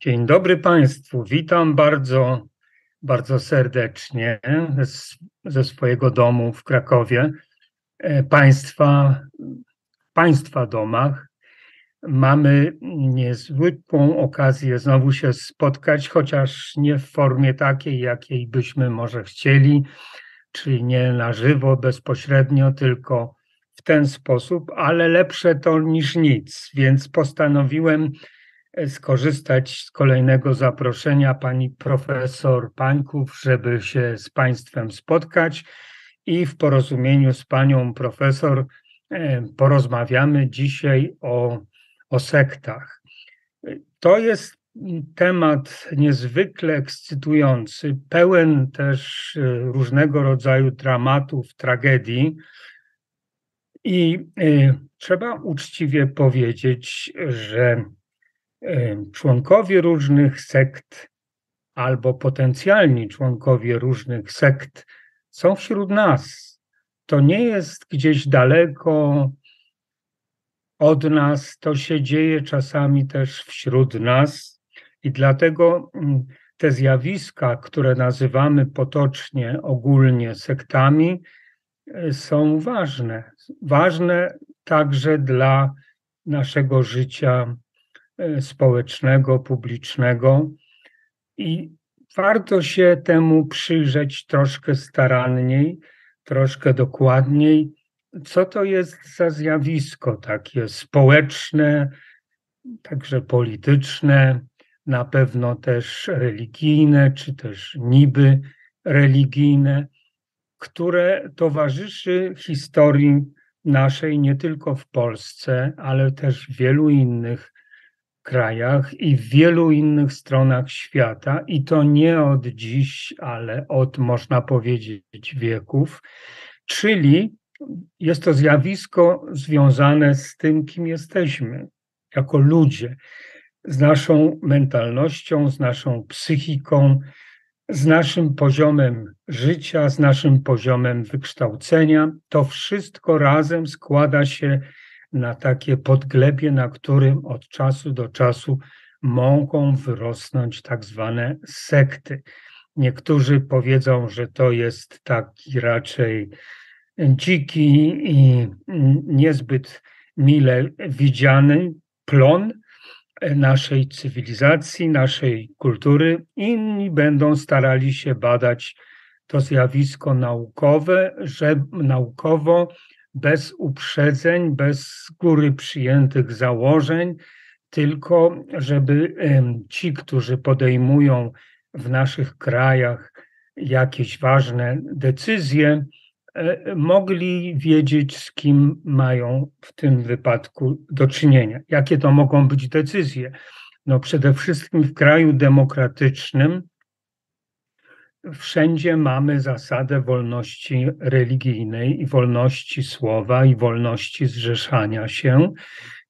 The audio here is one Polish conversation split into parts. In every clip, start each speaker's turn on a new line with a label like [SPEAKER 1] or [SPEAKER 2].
[SPEAKER 1] Dzień dobry Państwu. Witam bardzo, bardzo serdecznie ze swojego domu w Krakowie. E, państwa, państwa domach. Mamy niezwykłą okazję znowu się spotkać, chociaż nie w formie takiej, jakiej byśmy może chcieli, czyli nie na żywo, bezpośrednio, tylko ten sposób, ale lepsze to niż nic, więc postanowiłem e, skorzystać z kolejnego zaproszenia pani profesor Pańków, żeby się z Państwem spotkać i w porozumieniu z panią profesor e, porozmawiamy dzisiaj o, o sektach. To jest temat niezwykle ekscytujący, pełen też e, różnego rodzaju dramatów, tragedii. I y, trzeba uczciwie powiedzieć, że y, członkowie różnych sekt albo potencjalni członkowie różnych sekt są wśród nas. To nie jest gdzieś daleko od nas, to się dzieje czasami też wśród nas i dlatego mm, te zjawiska, które nazywamy potocznie, ogólnie sektami, są ważne. Ważne także dla naszego życia e, społecznego, publicznego. I warto się temu przyjrzeć troszkę staranniej, troszkę dokładniej, co to jest za zjawisko? Takie społeczne, także polityczne, na pewno też religijne, czy też niby religijne, które towarzyszy historii naszej nie tylko w Polsce, ale też w wielu innych krajach i w wielu innych stronach świata, i to nie od dziś, ale od, można powiedzieć, wieków. Czyli jest to zjawisko związane z tym, kim jesteśmy jako ludzie, z naszą mentalnością, z naszą psychiką, z naszym poziomem życia, z naszym poziomem wykształcenia. To wszystko razem składa się na takie podglebie, na którym od czasu do czasu mogą wyrosnąć tak zwane sekty. Niektórzy powiedzą, że to jest taki raczej dziki i niezbyt mile widziany plon, naszej cywilizacji, naszej kultury. Inni będą starali się badać to zjawisko naukowe, że naukowo, bez uprzedzeń, bez z góry przyjętych założeń, tylko żeby ci, którzy podejmują w naszych krajach jakieś ważne decyzje, E, mogli wiedzieć, z kim mają w tym wypadku do czynienia. Jakie to mogą być decyzje? No przede wszystkim w kraju demokratycznym wszędzie mamy zasadę wolności religijnej i wolności słowa i wolności zrzeszania się.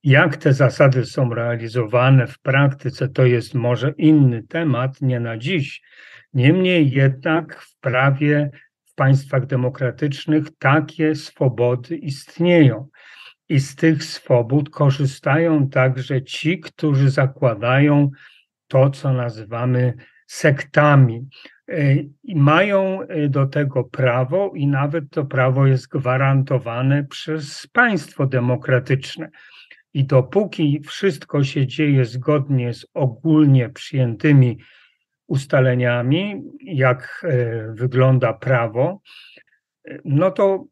[SPEAKER 1] Jak te zasady są realizowane w praktyce, to jest może inny temat, nie na dziś. Niemniej jednak w prawie państwach demokratycznych takie swobody istnieją. I z tych swobód korzystają także ci, którzy zakładają to, co nazywamy sektami. E, I mają e, do tego prawo, i nawet to prawo jest gwarantowane przez państwo demokratyczne. I dopóki wszystko się dzieje zgodnie z ogólnie przyjętymi ustaleniami, jak e, wygląda prawo, no to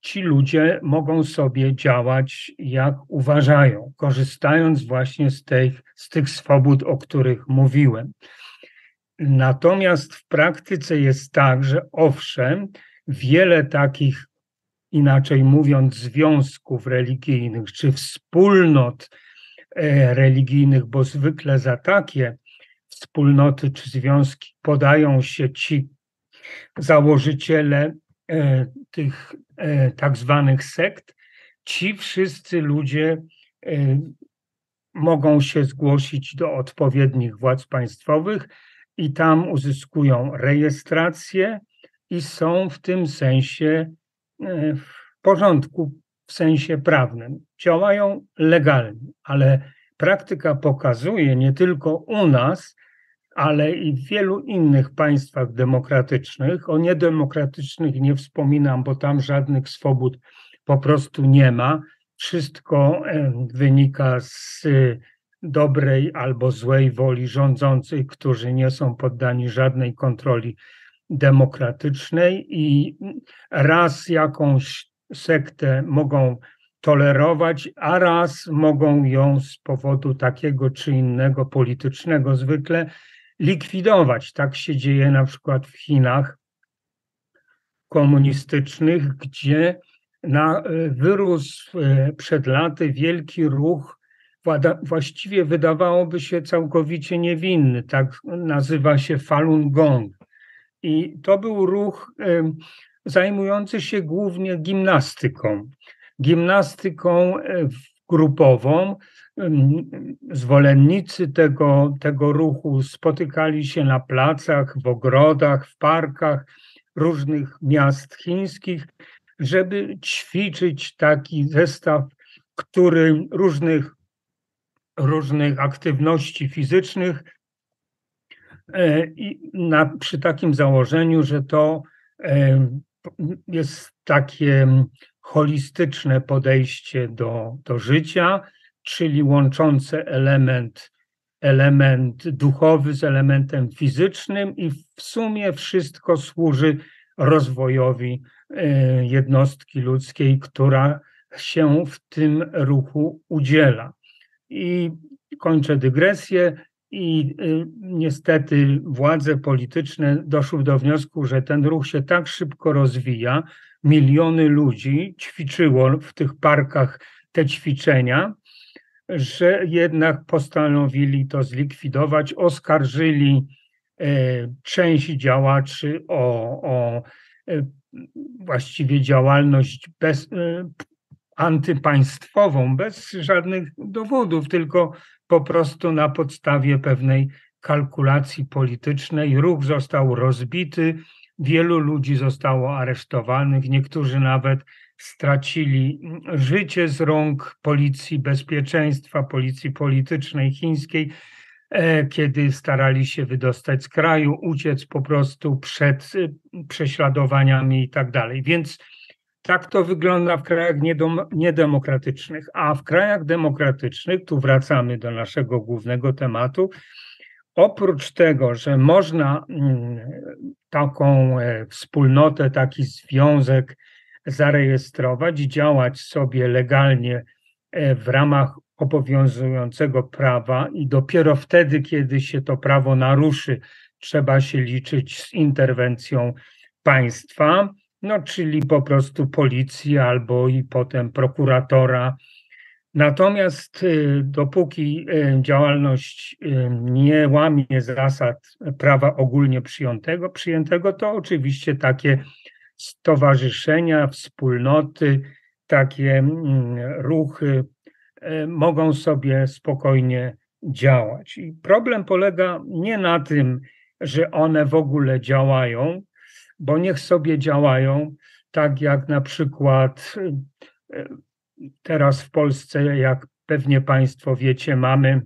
[SPEAKER 1] ci ludzie mogą sobie działać jak uważają, korzystając właśnie z tych, z tych swobód, o których mówiłem. Natomiast w praktyce jest tak, że owszem, wiele takich, inaczej mówiąc, związków religijnych czy wspólnot e, religijnych, bo zwykle za takie wspólnoty czy związki podają się ci założyciele e, tych e, tak zwanych sekt, ci wszyscy ludzie e, mogą się zgłosić do odpowiednich władz państwowych i tam uzyskują rejestrację i są w tym sensie w porządku w sensie prawnym. Działają legalnie, ale praktyka pokazuje nie tylko u nas, ale i w wielu innych państwach demokratycznych. O niedemokratycznych nie wspominam, bo tam żadnych swobód po prostu nie ma. Wszystko wynika z dobrej albo złej woli rządzących, którzy nie są poddani żadnej kontroli demokratycznej i raz jakąś sektę mogą tolerować, a raz mogą ją z powodu takiego czy innego politycznego zwykle likwidować. Tak się dzieje na przykład w Chinach komunistycznych, gdzie na, wyrósł e, przed laty wielki ruch, właściwie wydawałoby się całkowicie niewinny, tak nazywa się Falun Gong. I to był ruch zajmujący się głównie gimnastyką. Gimnastyką e, grupową. Zwolennicy tego, tego ruchu spotykali się na placach, w ogrodach, w parkach różnych miast chińskich, żeby ćwiczyć taki zestaw, który różnych, różnych aktywności fizycznych, E, I na, przy takim założeniu, że to e, jest takie holistyczne podejście do, do życia, czyli łączące element, element duchowy z elementem fizycznym, i w sumie wszystko służy rozwojowi e, jednostki ludzkiej, która się w tym ruchu udziela. I kończę dygresję. I y, niestety władze polityczne doszły do wniosku, że ten ruch się tak szybko rozwija, miliony ludzi ćwiczyło w tych parkach te ćwiczenia, że jednak postanowili to zlikwidować, oskarżyli e, część działaczy o, o e, właściwie działalność bez, e, antypaństwową, bez żadnych dowodów, tylko po prostu na podstawie pewnej kalkulacji politycznej. Ruch został rozbity, wielu ludzi zostało aresztowanych, niektórzy nawet stracili życie z rąk policji bezpieczeństwa, policji politycznej chińskiej, e, kiedy starali się wydostać z kraju, uciec po prostu przed e, prześladowaniami i tak dalej. Więc tak to wygląda w krajach niedemokratycznych, a w krajach demokratycznych, tu wracamy do naszego głównego tematu, oprócz tego, że można mm, taką e, wspólnotę, taki związek zarejestrować działać sobie legalnie e, w ramach obowiązującego prawa i dopiero wtedy, kiedy się to prawo naruszy, trzeba się liczyć z interwencją państwa no czyli po prostu policji albo i potem prokuratora. Natomiast y, dopóki y, działalność y, nie łamie zasad prawa ogólnie przyjętego, przyjętego, to oczywiście takie stowarzyszenia, wspólnoty, takie mm, ruchy mogą sobie spokojnie działać. I problem polega nie na tym, że one w ogóle działają, bo niech sobie działają tak jak na przykład teraz w Polsce, jak pewnie Państwo wiecie, mamy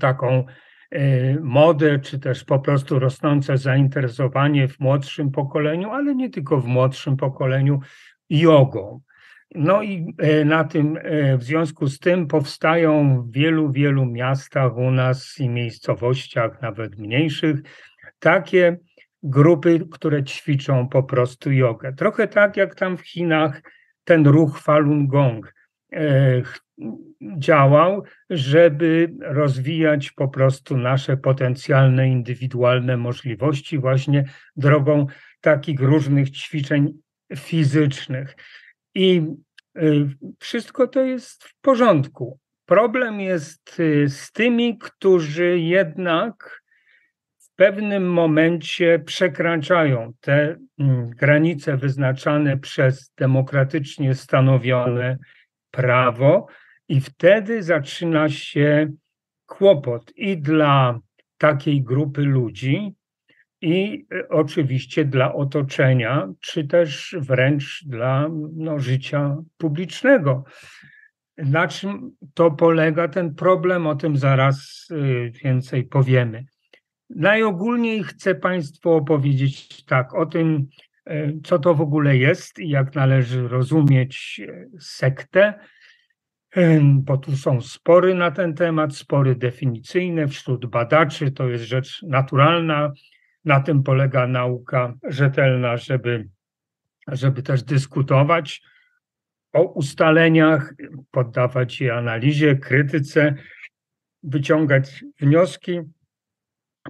[SPEAKER 1] taką e, modę, czy też po prostu rosnące zainteresowanie w młodszym pokoleniu, ale nie tylko w młodszym pokoleniu, jogą. No i e, na tym, w związku z tym powstają w wielu, wielu miastach u nas i miejscowościach, nawet mniejszych, takie grupy, które ćwiczą po prostu jogę. Trochę tak jak tam w Chinach ten ruch Falun Gong e, działał, żeby rozwijać po prostu nasze potencjalne indywidualne możliwości właśnie drogą takich różnych ćwiczeń fizycznych. I e, wszystko to jest w porządku. Problem jest e, z tymi, którzy jednak pewnym momencie przekraczają te mm, granice wyznaczane przez demokratycznie stanowione prawo, i wtedy zaczyna się kłopot i dla takiej grupy ludzi, i oczywiście dla otoczenia, czy też wręcz dla no, życia publicznego. Na czym to polega ten problem? O tym zaraz y, więcej powiemy. Najogólniej chcę Państwu opowiedzieć tak o tym, y, co to w ogóle jest i jak należy rozumieć y, sektę, bo tu są spory na ten temat, spory definicyjne wśród badaczy, to jest rzecz naturalna. Na tym polega nauka rzetelna, żeby, żeby też dyskutować o ustaleniach, poddawać je analizie, krytyce, wyciągać wnioski,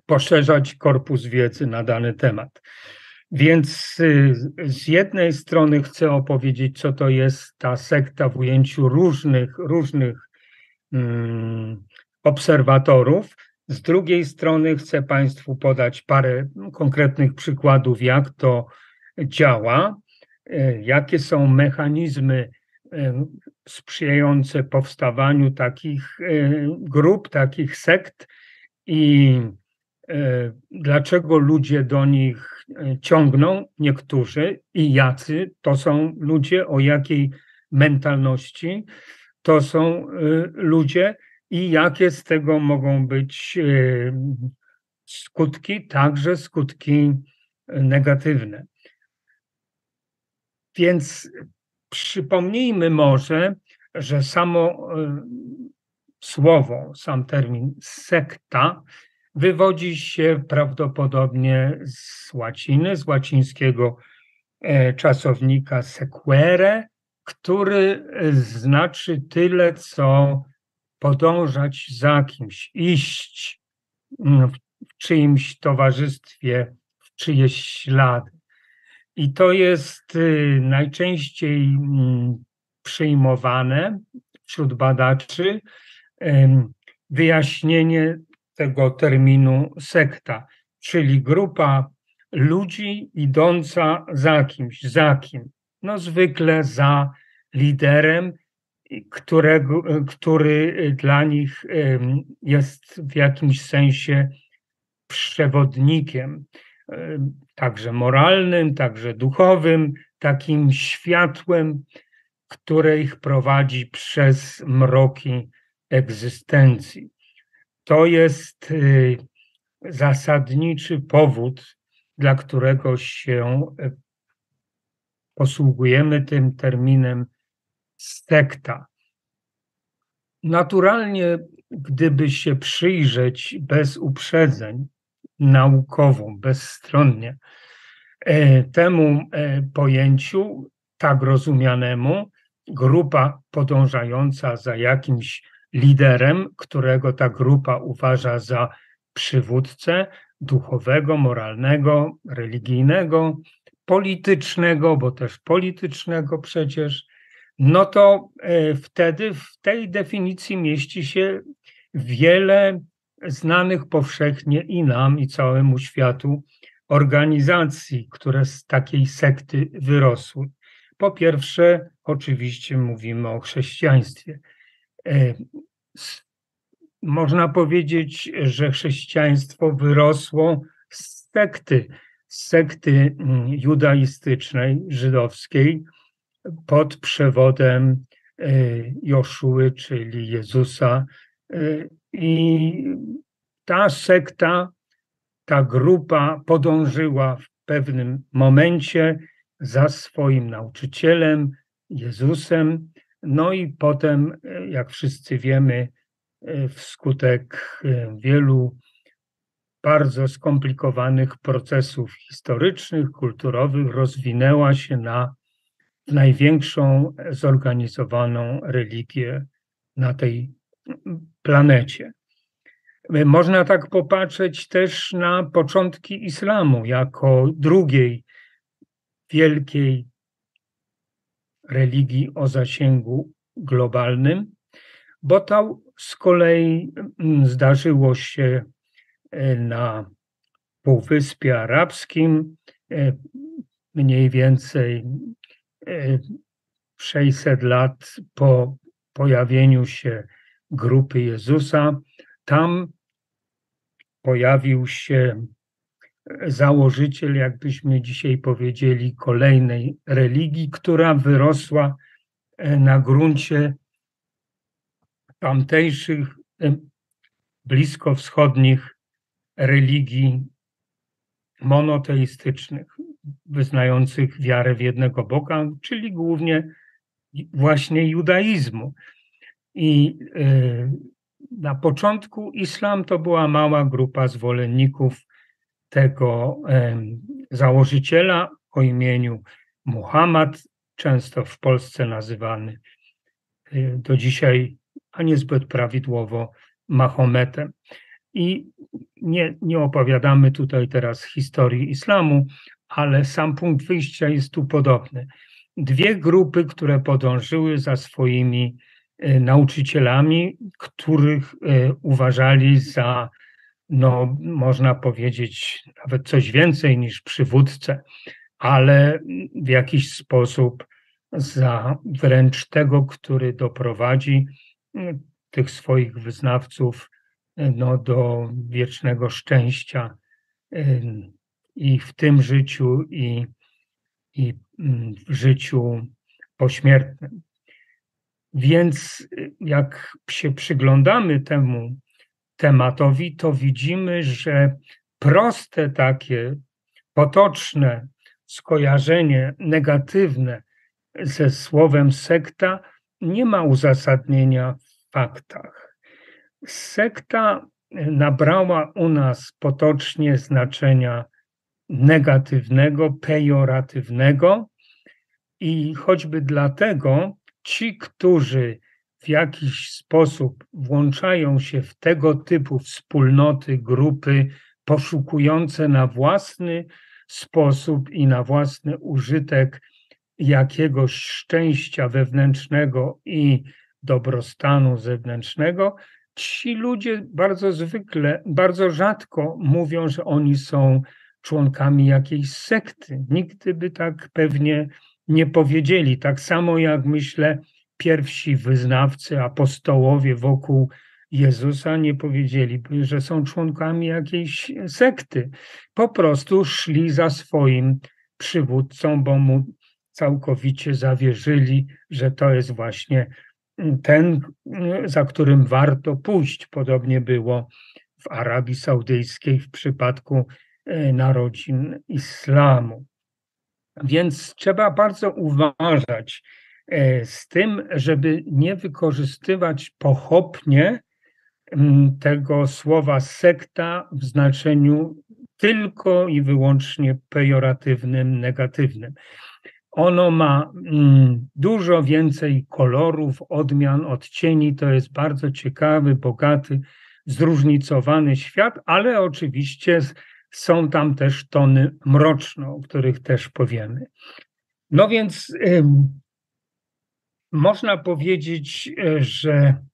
[SPEAKER 1] poszerzać korpus wiedzy na dany temat. Więc y, z jednej strony chcę opowiedzieć, co to jest ta sekta w ujęciu różnych, różnych um, obserwatorów. Z drugiej strony chcę Państwu podać parę konkretnych przykładów, jak to działa. E, jakie są mechanizmy sprzyjające powstawaniu takich e, grup, takich sekt i dlaczego ludzie do nich ciągną, niektórzy i jacy to są ludzie, o jakiej mentalności to są ludzie i jakie z tego mogą być skutki, także skutki negatywne. Więc przypomnijmy może, że samo e, słowo, sam termin sekta wywodzi się prawdopodobnie z łaciny, z łacińskiego e, czasownika sequere, który e, znaczy tyle, co podążać za kimś, iść w czyimś towarzystwie, w czyjeś ślady. I to jest y, najczęściej mm, przyjmowane wśród badaczy wyjaśnienie tego terminu sekta, czyli grupa ludzi idąca za kimś, za kim? No zwykle za liderem, którego, który dla nich jest w jakimś sensie przewodnikiem także moralnym, także duchowym, takim światłem, które ich prowadzi przez mroki egzystencji. To jest y, zasadniczy powód, dla którego się e, posługujemy tym terminem sekta. Naturalnie, gdyby się przyjrzeć bez uprzedzeń naukową, bezstronnie e, temu e, pojęciu, tak rozumianemu, grupa podążająca za jakimś liderem, którego ta grupa uważa za przywódcę duchowego, moralnego, religijnego, politycznego, bo też politycznego przecież, no to e, wtedy w tej definicji mieści się wiele znanych powszechnie i nam, i całemu światu organizacji, które z takiej sekty wyrosły. Po pierwsze, oczywiście mówimy o chrześcijaństwie. E, można powiedzieć, że chrześcijaństwo wyrosło z sekty, z sekty mm, judaistycznej, żydowskiej, pod przewodem e, Joszuły, czyli Jezusa, e, i ta sekta, ta grupa podążyła w pewnym momencie za swoim nauczycielem, Jezusem. No i potem, jak wszyscy wiemy, wskutek wielu bardzo skomplikowanych procesów historycznych, kulturowych, rozwinęła się na największą zorganizowaną religię na tej planecie. Można tak popatrzeć też na początki islamu jako drugiej wielkiej religii o zasięgu globalnym, bo to z kolei mm, zdarzyło się e, na Półwyspie Arabskim e, mniej więcej 600 e, lat po pojawieniu się grupy Jezusa. Tam pojawił się założyciel, jakbyśmy dzisiaj powiedzieli, kolejnej religii, która wyrosła e, na gruncie tamtejszych e, bliskowschodnich religii monoteistycznych, wyznających wiarę w jednego Boga, czyli głównie właśnie judaizmu. I e, na początku islam to była mała grupa zwolenników tego założyciela o imieniu Muhammad, często w Polsce nazywany e, do dzisiaj, a niezbyt prawidłowo, Mahometem. I nie, nie opowiadamy tutaj teraz historii islamu, ale sam punkt wyjścia jest tu podobny. Dwie grupy, które podążyły za swoimi e, nauczycielami, których e, uważali za, no, można powiedzieć, nawet coś więcej niż przywódcę, ale w jakiś sposób za wręcz tego, który doprowadzi tych swoich wyznawców no, do wiecznego szczęścia i w tym życiu, i, i mm, w życiu pośmiertnym. Więc jak się przyglądamy temu tematowi, to widzimy, że proste takie potoczne skojarzenie negatywne ze słowem sekta nie ma uzasadnienia w faktach. Sekta nabrała u nas potocznie znaczenia negatywnego, pejoratywnego i choćby dlatego ci, którzy w jakiś sposób włączają się w tego typu wspólnoty, grupy, poszukujące na własny sposób i na własny użytek jakiegoś szczęścia wewnętrznego i dobrostanu zewnętrznego, ci ludzie bardzo zwykle, bardzo rzadko mówią, że oni są członkami jakiejś sekty. Nigdy by tak pewnie nie powiedzieli. Tak samo jak myślę, pierwsi wyznawcy, apostołowie wokół Jezusa nie powiedzieliby, że są członkami jakiejś sekty. Po prostu szli za swoim przywódcą, bo mu całkowicie zawierzyli, że to jest właśnie ten, za którym warto pójść. Podobnie było w Arabii Saudyjskiej w przypadku e, narodzin islamu. Więc trzeba bardzo uważać z tym, żeby nie wykorzystywać pochopnie tego słowa sekta w znaczeniu tylko i wyłącznie pejoratywnym, negatywnym. Ono ma mm, dużo więcej kolorów, odmian, odcieni. To jest bardzo ciekawy, bogaty, zróżnicowany świat, ale oczywiście są tam też tony mroczne, o których też powiemy. No więc można powiedzieć, e, że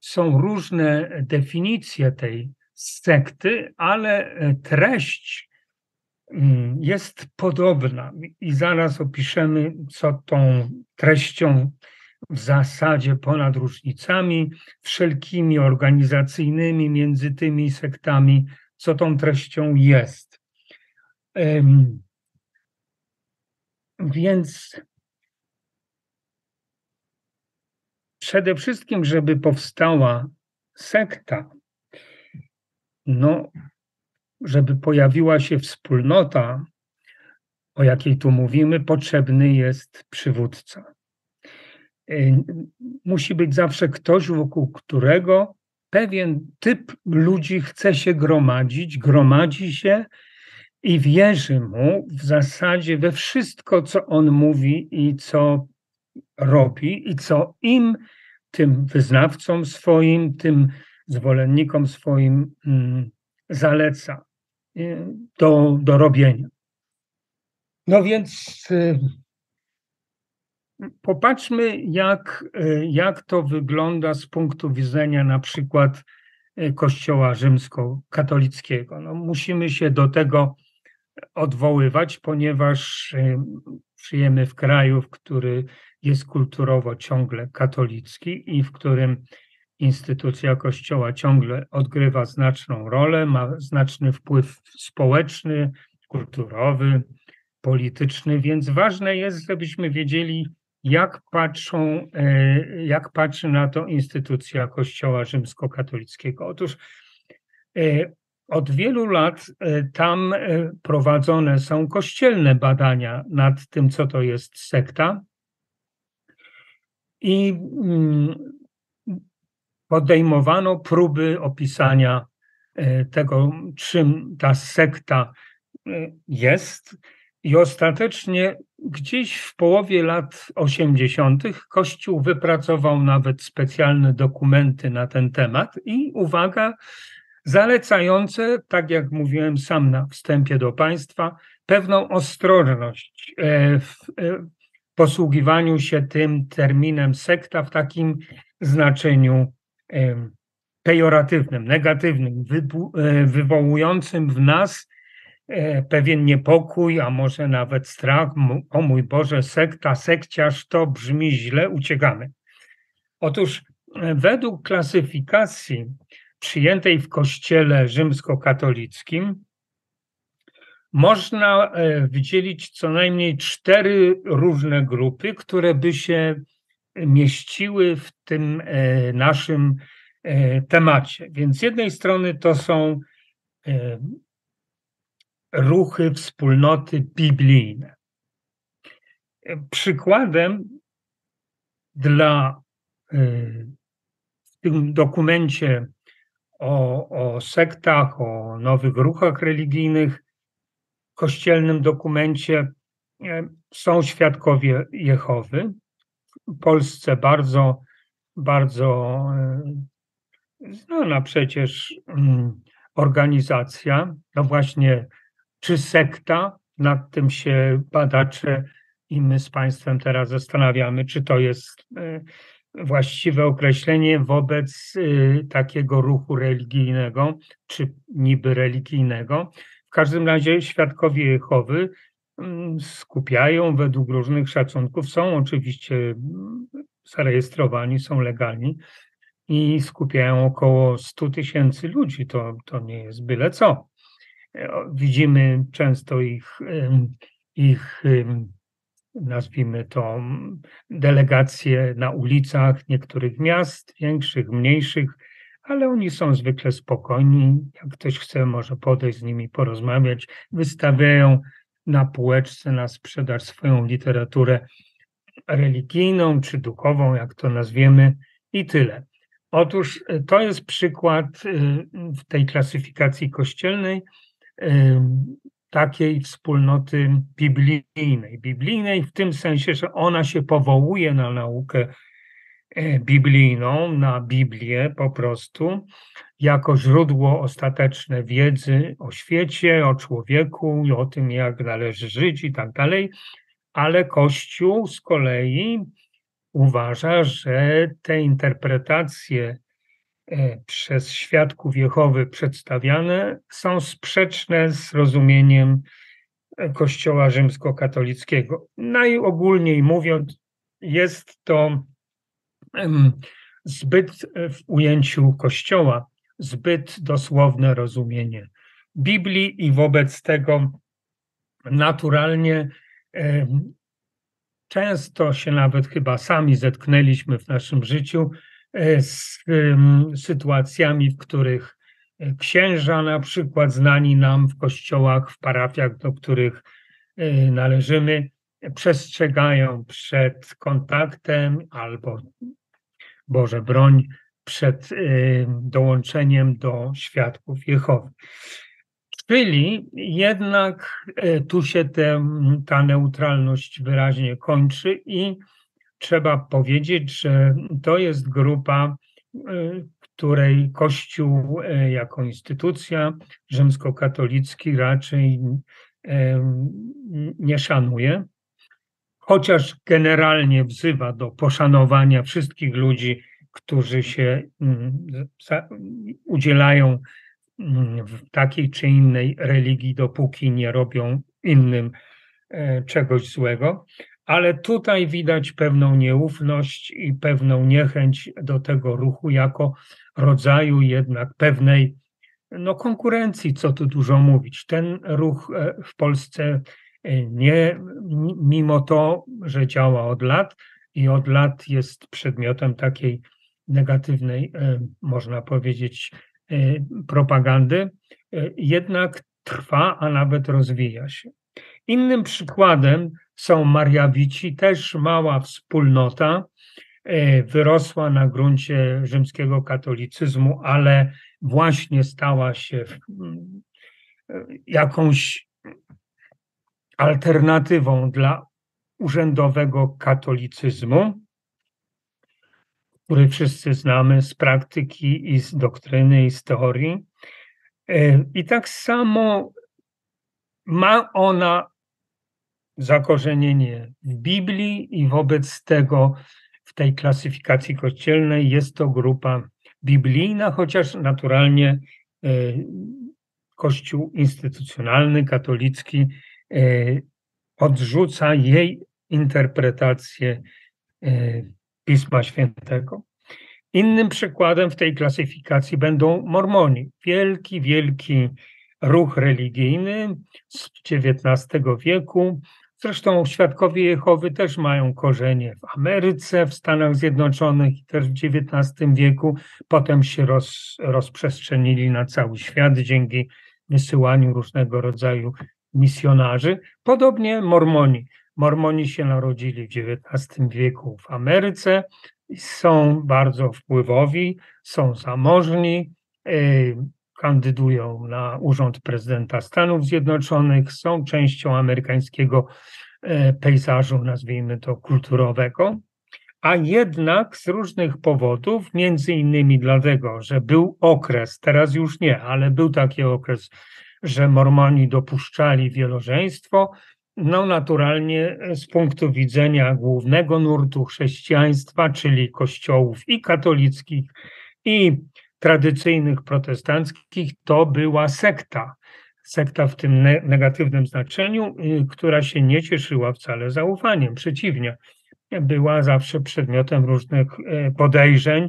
[SPEAKER 1] są różne definicje tej sekty, ale e, treść Mm, jest podobna i zaraz opiszemy, co tą treścią w zasadzie ponad różnicami wszelkimi organizacyjnymi między tymi sektami, co tą treścią jest. Więc przede wszystkim, żeby powstała sekta, no żeby pojawiła się wspólnota, o jakiej tu mówimy, potrzebny jest przywódca. Y, musi być zawsze ktoś, wokół którego pewien typ ludzi chce się gromadzić, gromadzi się i wierzy mu w zasadzie we wszystko, co on mówi i co robi, i co im, tym wyznawcom swoim, tym zwolennikom swoim mm, zaleca. Y, do, do robienia. No więc y, popatrzmy, jak, y, jak to wygląda z punktu widzenia na przykład Kościoła rzymskokatolickiego. No, musimy się do tego odwoływać, ponieważ żyjemy w kraju, w który jest kulturowo ciągle katolicki i w którym instytucja Kościoła ciągle odgrywa znaczną rolę, ma znaczny wpływ społeczny, kulturowy, polityczny, więc ważne jest, żebyśmy wiedzieli, jak patrzą, e, jak patrzy na to instytucja Kościoła rzymskokatolickiego. Otóż e, od wielu lat e, tam prowadzone są kościelne badania nad tym, co to jest sekta. I mm, podejmowano próby opisania tego, czym ta sekta jest. I ostatecznie gdzieś w połowie lat 80. Kościół wypracował nawet specjalne dokumenty na ten temat i uwaga, zalecające, tak jak mówiłem sam na wstępie do państwa, pewną ostrożność e, w e, posługiwaniu się tym terminem sekta w takim znaczeniu e, pejoratywnym, negatywnym, wywołującym w nas E, pewien niepokój, a może nawet strach. O mój Boże, sekta, sekciarz, to brzmi źle, uciekamy. Otóż e, według klasyfikacji przyjętej w kościele rzymskokatolickim można e, wydzielić co najmniej cztery różne grupy, które by się mieściły w tym naszym temacie. Więc z jednej strony to są ruchy wspólnoty biblijne. Przykładem dla w tym dokumencie o, o sektach, o nowych ruchach religijnych, kościelnym dokumencie y, są świadkowie Jehowy. W Polsce bardzo, bardzo y, znana przecież mm, organizacja, no właśnie czy sekta. Nad tym się badacze i my z Państwem teraz zastanawiamy, czy to jest e, właściwe określenie wobec e, takiego ruchu religijnego, czy niby religijnego. Każdym razie świadkowie Jehowy mm, skupiają według różnych szacunków, są oczywiście mm, zarejestrowani, są legalni i skupiają około 100 tysięcy ludzi. To, to nie jest byle co. Widzimy często ich, ich nazwijmy to, delegacje na ulicach niektórych miast, większych, mniejszych, ale oni są zwykle spokojni. Jak ktoś chce, może podejść z nimi, porozmawiać. Wystawiają na półeczce na sprzedaż swoją literaturę religijną czy duchową, jak to nazwiemy, i tyle. Otóż e, to jest przykład e, w tej klasyfikacji kościelnej takiej wspólnoty biblijnej. Biblijnej w tym sensie, że ona się powołuje na naukę biblijną, na Biblię po prostu, jako źródło ostateczne wiedzy o świecie, o człowieku o tym, jak należy żyć i tak dalej, ale Kościół z kolei uważa, że te interpretacje E, przez świadków Jehowy przedstawiane są sprzeczne z rozumieniem e, Kościoła rzymskokatolickiego. Najogólniej mówiąc, jest to zbyt e, w ujęciu Kościoła, zbyt dosłowne rozumienie Biblii i wobec tego naturalnie często się nawet chyba sami zetknęliśmy w naszym życiu E, z sytuacjami, w których e, księża, na przykład znani nam w kościołach, w parafiach, do których należymy, przestrzegają przed kontaktem albo, Boże broń, przed dołączeniem do świadków Jehowy. Czyli jednak tu się te, ta neutralność wyraźnie kończy i trzeba powiedzieć, że to jest grupa, y, której Kościół y, jako instytucja rzymskokatolicki raczej y, nie szanuje, chociaż generalnie wzywa do poszanowania wszystkich ludzi, którzy się udzielają w takiej czy innej religii, dopóki nie robią innym czegoś złego ale tutaj widać pewną nieufność i pewną niechęć do tego ruchu jako rodzaju jednak pewnej no, konkurencji, co tu dużo mówić. Ten ruch e, w Polsce e, nie, mimo to, że działa od lat i od lat jest przedmiotem takiej negatywnej, e, można powiedzieć, propagandy, jednak trwa, a nawet rozwija się. Innym przykładem są Mariawici, też mała wspólnota, e, wyrosła na gruncie rzymskiego katolicyzmu, ale właśnie stała się jakąś alternatywą dla urzędowego katolicyzmu, który wszyscy znamy z praktyki i z doktryny i z teorii. E, I tak samo ma ona zakorzenienie w Biblii i wobec tego w tej klasyfikacji kościelnej jest to grupa biblijna, chociaż naturalnie e, Kościół instytucjonalny, katolicki odrzuca jej interpretację e, Pisma Świętego. Innym przykładem w tej klasyfikacji będą Mormoni. Wielki, wielki ruch religijny z XIX wieku, Zresztą świadkowie Jehowy też mają korzenie w Ameryce, w Stanach Zjednoczonych i też w XIX wieku. Potem się roz, rozprzestrzenili na cały świat dzięki wysyłaniu różnego rodzaju misjonarzy. Podobnie Mormoni. Mormoni się narodzili w XIX wieku w Ameryce, są bardzo wpływowi, są zamożni, y, kandydują na urząd prezydenta Stanów Zjednoczonych, są częścią amerykańskiego e, pejzażu, nazwijmy to kulturowego, a jednak z różnych powodów, między innymi dlatego, że był okres, teraz już nie, ale był taki okres, że Mormoni dopuszczali wielożeństwo, no naturalnie z punktu widzenia głównego nurtu chrześcijaństwa, czyli kościołów i katolickich, i tradycyjnych protestanckich to była sekta. Sekta w tym negatywnym znaczeniu, y, która się nie cieszyła wcale zaufaniem. Przeciwnie, była zawsze przedmiotem różnych y, podejrzeń,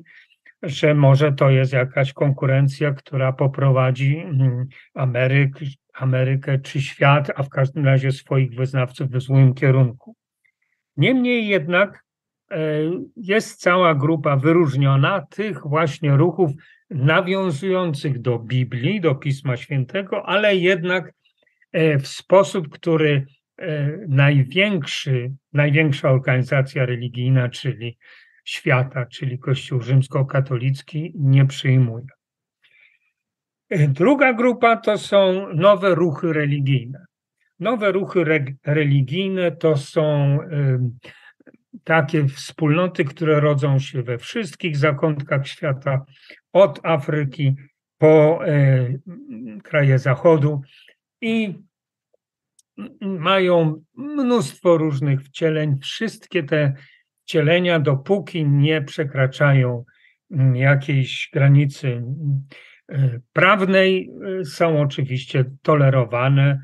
[SPEAKER 1] że może to jest jakaś konkurencja, która poprowadzi mm, Ameryk, Amerykę czy świat, a w każdym razie swoich wyznawców w złym kierunku. Niemniej jednak y, jest cała grupa wyróżniona tych właśnie ruchów nawiązujących do Biblii, do Pisma Świętego, ale jednak e, w sposób, który e, największy, największa organizacja religijna, czyli świata, czyli Kościół rzymskokatolicki, nie przyjmuje. Druga grupa to są nowe ruchy religijne. Nowe ruchy re religijne to są takie wspólnoty, które rodzą się we wszystkich zakątkach świata, od Afryki po e, kraje Zachodu i mają mnóstwo różnych wcieleń. Wszystkie te wcielenia, dopóki nie przekraczają mm, jakiejś granicy mm, e, prawnej, e, są oczywiście tolerowane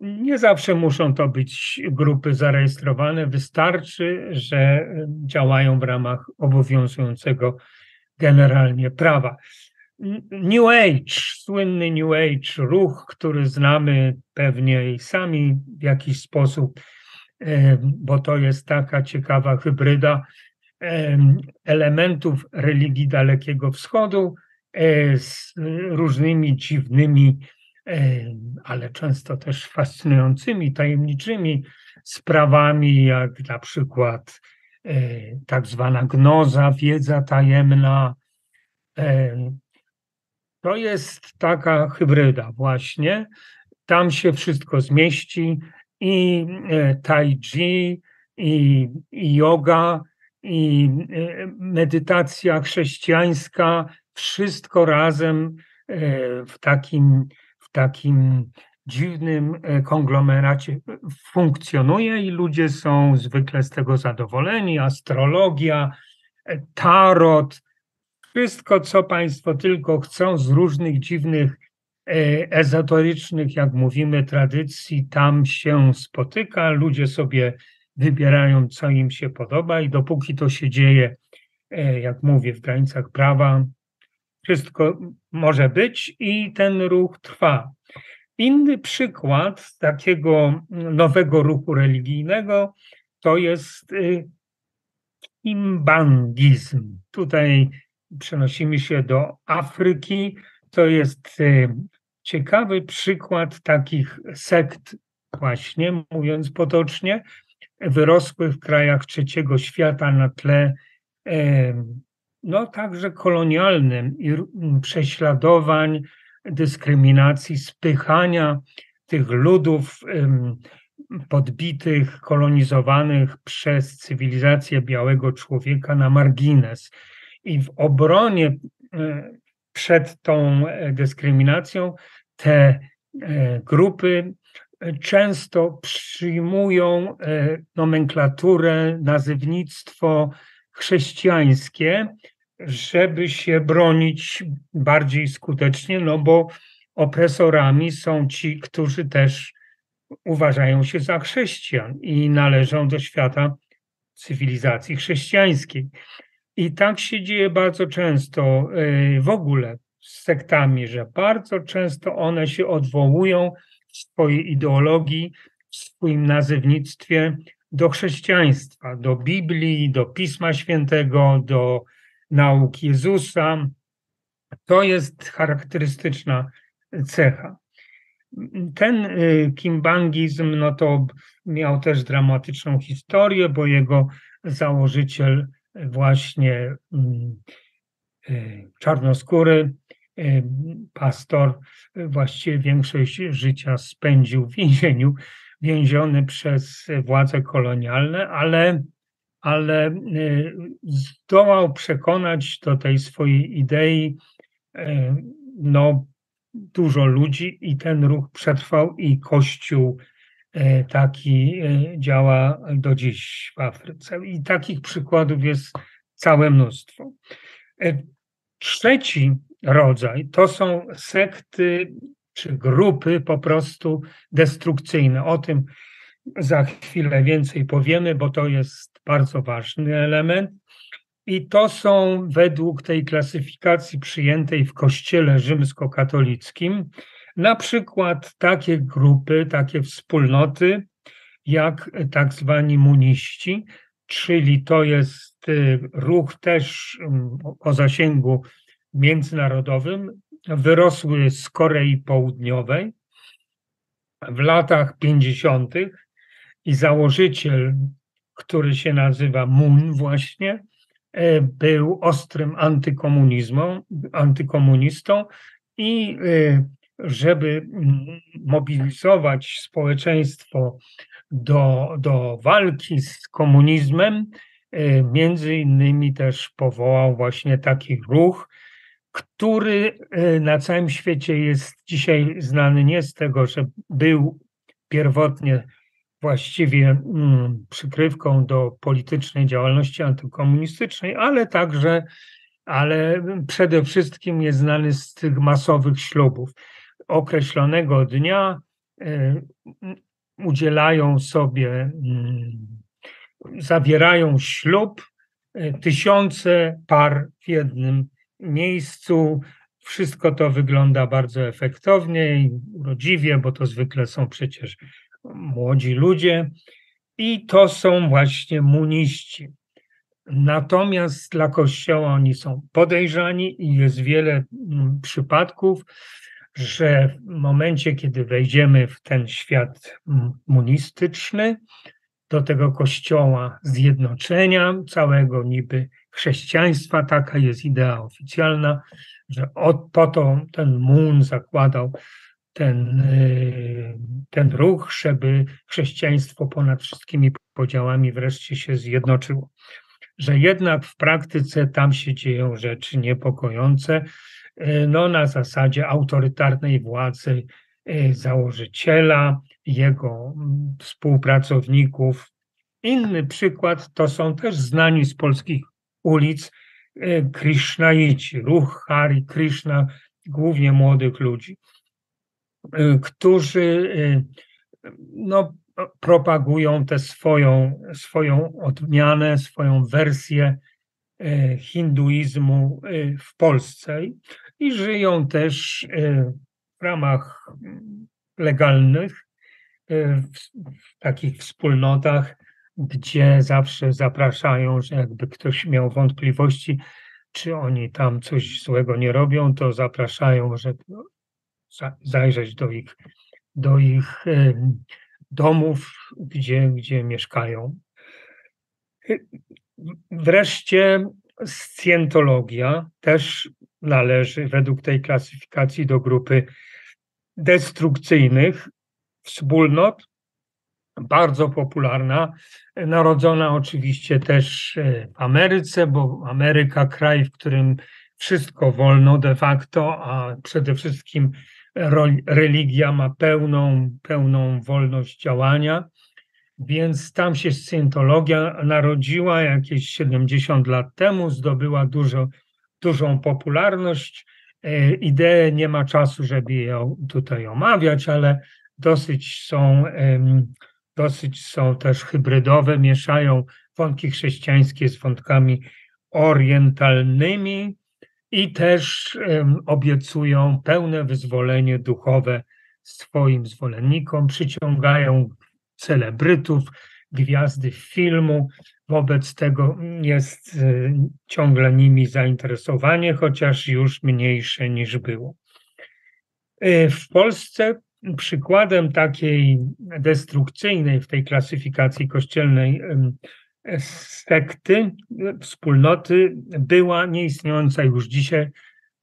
[SPEAKER 1] nie zawsze muszą to być grupy zarejestrowane, wystarczy, że działają w ramach obowiązującego generalnie prawa. New Age, słynny New Age, ruch, który znamy pewnie i sami w jakiś sposób, bo to jest taka ciekawa hybryda elementów religii Dalekiego Wschodu e, z różnymi dziwnymi ale często też fascynującymi, tajemniczymi sprawami, jak na przykład e, tak zwana gnoza, wiedza tajemna. To jest taka hybryda właśnie. Tam się wszystko zmieści i e, tai chi, i, i yoga, i e, medytacja chrześcijańska, wszystko razem w takim takim dziwnym e, konglomeracie funkcjonuje i ludzie są zwykle z tego zadowoleni. Astrologia, e, tarot, wszystko, co Państwo tylko chcą z różnych dziwnych, e, ezoterycznych, jak mówimy, tradycji, tam się spotyka. Ludzie sobie wybierają, co im się podoba, i dopóki to się dzieje, jak mówię, w granicach prawa, wszystko może być i ten ruch trwa. Inny przykład takiego nowego ruchu religijnego to jest y, imbangizm. Tutaj przenosimy się do Afryki. To jest y, ciekawy przykład takich sekt, właśnie mówiąc potocznie, wyrosłych w krajach trzeciego świata na tle no także kolonialnym i prześladowań, dyskryminacji, spychania tych ludów podbitych, kolonizowanych przez cywilizację białego człowieka na margines. I w obronie e, przed tą e, dyskryminacją te e, grupy często przyjmują nomenklaturę, nazywnictwo chrześcijańskie, żeby się bronić bardziej skutecznie, no bo opresorami są ci, którzy też uważają się za chrześcijan i należą do świata cywilizacji chrześcijańskiej. I tak się dzieje bardzo często y, w ogóle z sektami, że bardzo często one się odwołują w swojej ideologii, w swoim nazewnictwie do chrześcijaństwa, do Biblii, do Pisma Świętego, do nauk Jezusa. To jest charakterystyczna cecha. Ten y, kimbangizm no to miał też dramatyczną historię, bo jego założyciel właśnie mm, y, czarnoskóry, y, pastor, właściwie większość życia spędził w więzieniu, więziony przez władze kolonialne, ale ale zdołał przekonać do tej swojej idei no, dużo ludzi i ten ruch przetrwał i Kościół taki działa do dziś w Afryce. I takich przykładów jest całe mnóstwo. Trzeci rodzaj to są sekty czy grupy po prostu destrukcyjne. O tym za chwilę więcej powiemy, bo to jest bardzo ważny element. I to są według tej klasyfikacji przyjętej w Kościele rzymskokatolickim na przykład takie grupy, takie wspólnoty, jak tak zwani muniści, czyli to jest y, ruch też mm, o zasięgu międzynarodowym, wyrosły z Korei Południowej w latach 50 i założyciel, który się nazywa Moon właśnie, e, był ostrym antykomunistą i e, żeby mobilizować społeczeństwo do, do walki z komunizmem, e, między innymi też powołał właśnie taki ruch, który na całym świecie jest dzisiaj znany nie z tego, że był pierwotnie właściwie mm, przykrywką do politycznej działalności antykomunistycznej, ale także, ale przede wszystkim jest znany z tych masowych ślubów. Określonego dnia y, udzielają sobie, mm, zawierają ślub y, tysiące par w jednym miejscu. Wszystko to wygląda bardzo efektownie i urodziwie, bo to zwykle są przecież młodzi ludzie i to są właśnie muniści. Natomiast dla Kościoła oni są podejrzani i jest wiele mm, przypadków, że w momencie, kiedy wejdziemy w ten świat monistyczny, do tego kościoła zjednoczenia, całego niby chrześcijaństwa, taka jest idea oficjalna, że od, po to ten Mun zakładał ten, y, ten ruch, żeby chrześcijaństwo ponad wszystkimi podziałami wreszcie się zjednoczyło. Że jednak w praktyce tam się dzieją rzeczy niepokojące, no na zasadzie autorytarnej władzy y, założyciela, jego mm, współpracowników. Inny przykład to są też znani z polskich ulic Krishnaici, ruch Hari Krishna, głównie młodych ludzi. Którzy no, propagują tę swoją, swoją odmianę, swoją wersję hinduizmu w Polsce i żyją też w ramach legalnych, w takich wspólnotach, gdzie zawsze zapraszają, że jakby ktoś miał wątpliwości, czy oni tam coś złego nie robią, to zapraszają, żeby zajrzeć do ich, do ich domów, gdzie, gdzie mieszkają. Wreszcie scjentologia też należy według tej klasyfikacji do grupy destrukcyjnych wspólnot, bardzo popularna, narodzona oczywiście też e, w Ameryce, bo Ameryka kraj, w którym wszystko wolno de facto, a przede wszystkim religia ma pełną, pełną wolność działania. Więc tam się scjentologia narodziła jakieś 70 lat temu, zdobyła dużo, dużą popularność. E, Idee nie ma czasu, żeby ją tutaj omawiać, ale dosyć są, dosyć są też hybrydowe, mieszają wątki chrześcijańskie z wątkami orientalnymi i też obiecują pełne wyzwolenie duchowe swoim zwolennikom, przyciągają celebrytów, gwiazdy filmu. Wobec tego jest e, ciągle nimi zainteresowanie, chociaż już mniejsze niż było. E, w Polsce przykładem takiej destrukcyjnej w tej klasyfikacji kościelnej sekty, wspólnoty była nieistniejąca już dzisiaj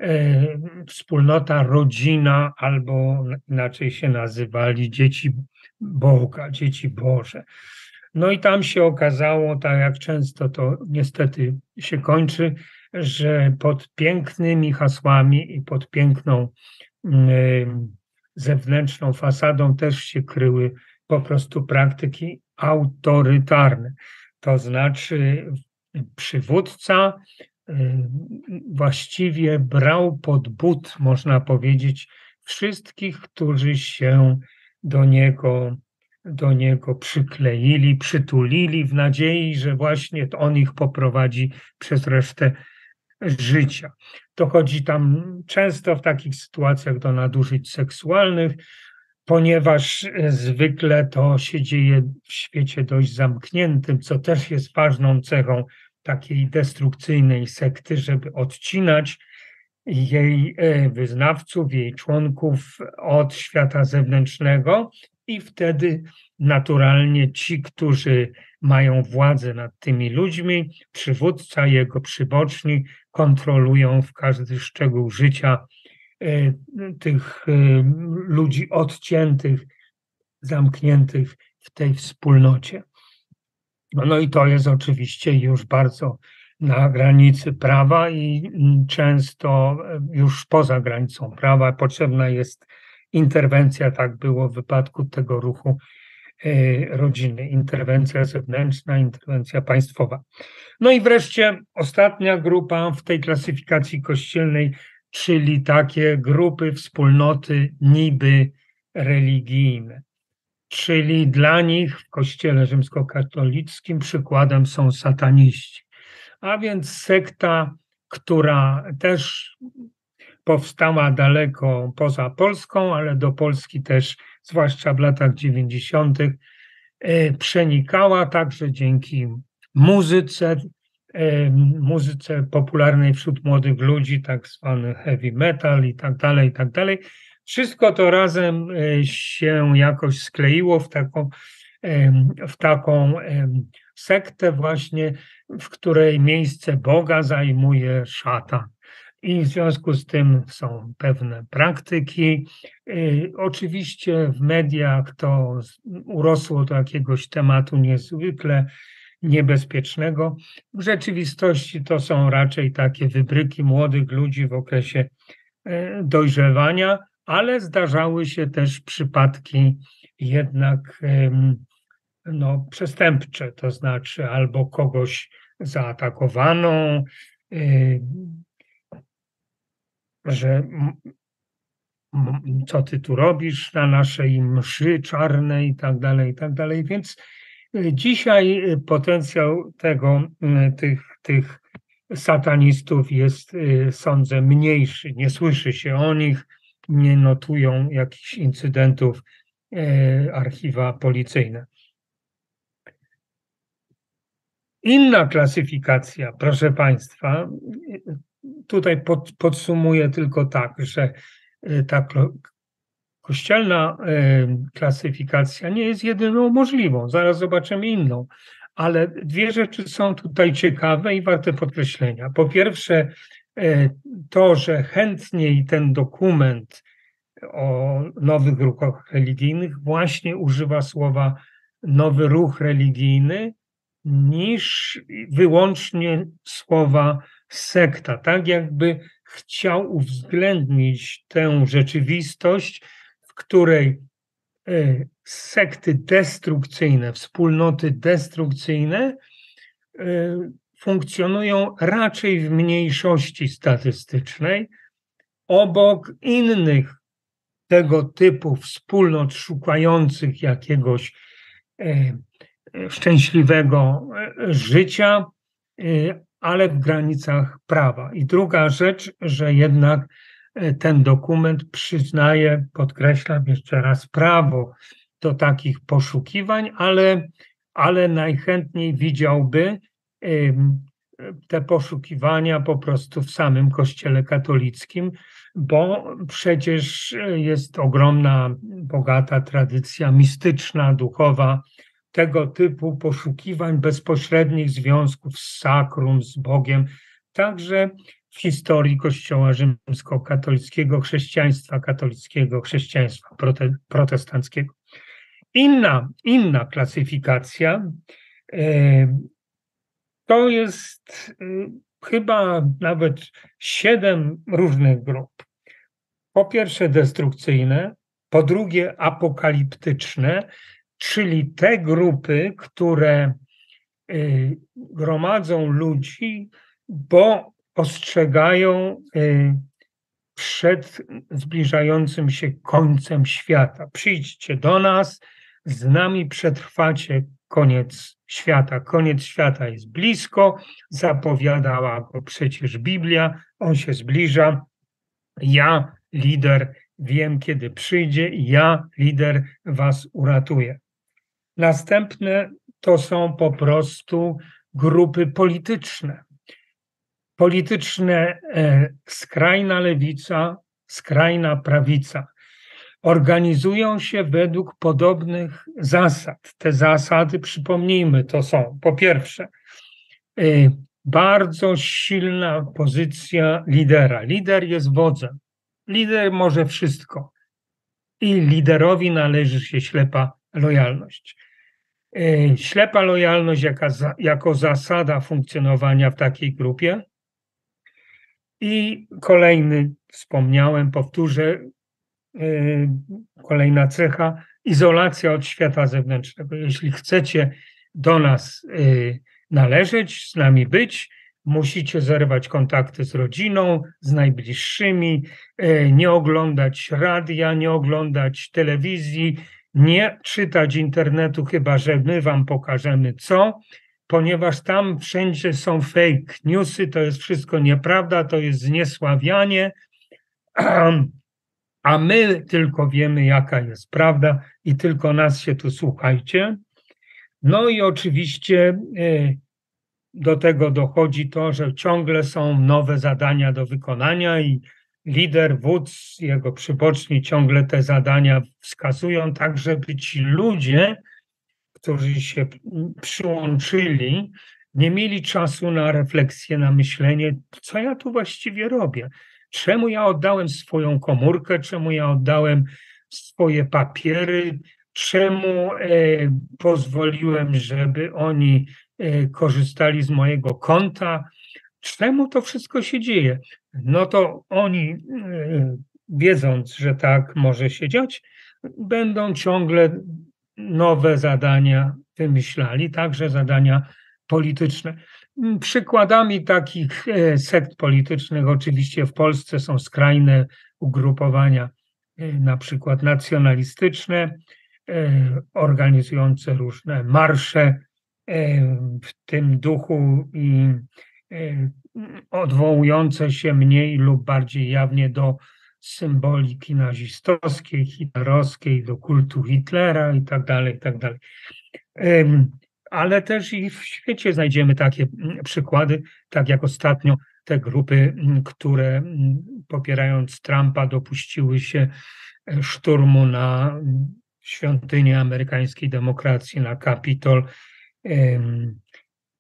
[SPEAKER 1] e, wspólnota rodzina, albo inaczej się nazywali dzieci Boga, dzieci Boże. No i tam się okazało, tak jak często to niestety się kończy, że pod pięknymi hasłami i pod piękną zewnętrzną fasadą też się kryły po prostu praktyki autorytarne. To znaczy przywódca właściwie brał pod but, można powiedzieć, wszystkich, którzy się do niego, do niego przykleili, przytulili w nadziei, że właśnie on ich poprowadzi przez resztę życia. Dochodzi tam często w takich sytuacjach do nadużyć seksualnych, ponieważ e, zwykle to się dzieje w świecie dość zamkniętym, co też jest ważną cechą takiej destrukcyjnej sekty, żeby odcinać jej e, wyznawców, jej członków od świata zewnętrznego i wtedy naturalnie ci, którzy mają władzę nad tymi ludźmi, przywódca, jego przyboczni kontrolują w każdy szczegół życia e, tych e, ludzi odciętych, zamkniętych w tej wspólnocie. No i to jest oczywiście już bardzo na granicy prawa i często już poza granicą prawa potrzebna jest interwencja, tak było w wypadku tego ruchu e, rodziny, interwencja zewnętrzna, interwencja państwowa. No i wreszcie ostatnia grupa w tej klasyfikacji kościelnej, czyli takie grupy, wspólnoty niby religijne. Czyli dla nich w kościele rzymskokatolickim przykładem są sataniści. A więc sekta, która też powstała daleko poza Polską, ale do Polski też, zwłaszcza w latach 90., e, przenikała także dzięki muzyce, e, muzyce popularnej wśród młodych ludzi, tak zwany heavy metal i tak dalej, i tak dalej. Wszystko to razem e, się jakoś skleiło w taką, w taką sektę właśnie, w której miejsce Boga zajmuje szatan i w związku z tym są pewne praktyki. Y, oczywiście w mediach to urosło do jakiegoś tematu niezwykle niebezpiecznego. W rzeczywistości to są raczej takie wybryki młodych ludzi w okresie y, dojrzewania, ale zdarzały się też przypadki jednak no, przestępcze, to znaczy albo kogoś zaatakowano, y, że co ty tu robisz na naszej mszy czarnej i tak dalej, i tak dalej. Więc dzisiaj potencjał tego, tych, tych satanistów jest, sądzę, mniejszy. Nie słyszy się o nich, nie notują jakichś incydentów archiwa policyjne. Inna klasyfikacja, proszę Państwa, tutaj pod, podsumuję tylko tak, że e, ta kościelna e, klasyfikacja nie jest jedyną możliwą. Zaraz zobaczymy inną. Ale dwie rzeczy są tutaj ciekawe i warte podkreślenia. Po pierwsze, e, to, że chętniej ten dokument o nowych ruchach religijnych właśnie używa słowa nowy ruch religijny niż wyłącznie słowa sekta, tak jakby chciał uwzględnić tę rzeczywistość, w której e, sekty destrukcyjne, wspólnoty destrukcyjne e, funkcjonują raczej w mniejszości statystycznej, obok innych tego typu wspólnot szukających jakiegoś e, szczęśliwego życia, ale w granicach prawa. I druga rzecz, że jednak e, ten dokument przyznaje, podkreślam jeszcze raz, prawo do takich poszukiwań, ale, ale najchętniej widziałby te poszukiwania po prostu w samym Kościele katolickim, bo przecież jest ogromna, bogata tradycja mistyczna, duchowa, tego typu poszukiwań bezpośrednich związków z sakrum, z Bogiem, także w historii Kościoła rzymskokatolickiego, chrześcijaństwa katolickiego, chrześcijaństwa protestanckiego. Inna, inna klasyfikacja e, to jest e, chyba nawet siedem różnych grup. Po pierwsze destrukcyjne, po drugie apokaliptyczne, czyli te grupy, które y, gromadzą ludzi, bo ostrzegają y, przed zbliżającym się końcem świata. Przyjdźcie do nas, z nami przetrwacie koniec świata. Koniec świata jest blisko, zapowiadała go przecież Biblia, on się zbliża. Ja, lider, wiem, kiedy przyjdzie, ja, lider, was uratuję. Następne to są po prostu grupy polityczne. Polityczne e, skrajna lewica, skrajna prawica. Organizują się według podobnych zasad. Te zasady, przypomnijmy, to są po pierwsze, e, bardzo silna pozycja lidera. Lider jest wodzem. Lider może wszystko. I liderowi należy się ślepa lojalność. E, ślepa lojalność jaka, jako zasada funkcjonowania w takiej grupie. I kolejny, wspomniałem, powtórzę, e, kolejna cecha, izolacja od świata zewnętrznego. Jeśli chcecie do nas e, należeć, z nami być, musicie zerwać kontakty z rodziną, z najbliższymi, nie oglądać radia, nie oglądać telewizji, nie czytać internetu, chyba że my wam pokażemy co, ponieważ tam wszędzie są fake newsy, to jest wszystko nieprawda, to jest zniesławianie, a my tylko wiemy, jaka jest prawda i tylko nas się tu słuchajcie. No i oczywiście e, do tego dochodzi to, że ciągle są nowe zadania do wykonania i lider, wódz, jego przyboczni ciągle te zadania wskazują, tak żeby ci ludzie, którzy się przyłączyli, nie mieli czasu na refleksję, na myślenie, co ja tu właściwie robię. Czemu ja oddałem swoją komórkę, czemu ja oddałem swoje papiery, czemu e, pozwoliłem, żeby oni e, korzystali z mojego konta, czemu to wszystko się dzieje no to oni, e, wiedząc, że tak może się dziać, będą ciągle nowe zadania wymyślali, także zadania polityczne. Przykładami takich e, sekt politycznych oczywiście w Polsce są skrajne ugrupowania na przykład nacjonalistyczne, organizujące różne marsze w tym duchu i odwołujące się mniej lub bardziej jawnie do symboliki nazistowskiej, hitlerowskiej, do kultu Hitlera i tak dalej, i tak. Ale też i w świecie znajdziemy takie mm, przykłady, tak jak ostatnio te grupy, mm, które mm, popierając Trumpa dopuściły się e, szturmu na świątynię amerykańskiej demokracji, na Capitol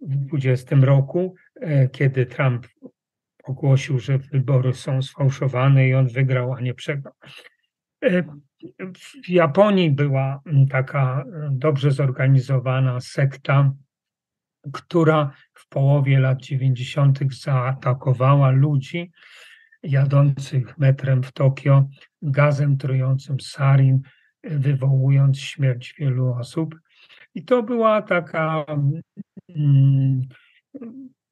[SPEAKER 1] w 20 roku, kiedy Trump ogłosił, że wybory są sfałszowane i on wygrał, a nie przegrał. E, w Japonii była taka e, dobrze zorganizowana sekta, która w połowie lat 90. zaatakowała ludzi jadących metrem w Tokio gazem trującym sarin, wywołując śmierć wielu osób. I to była taka mm,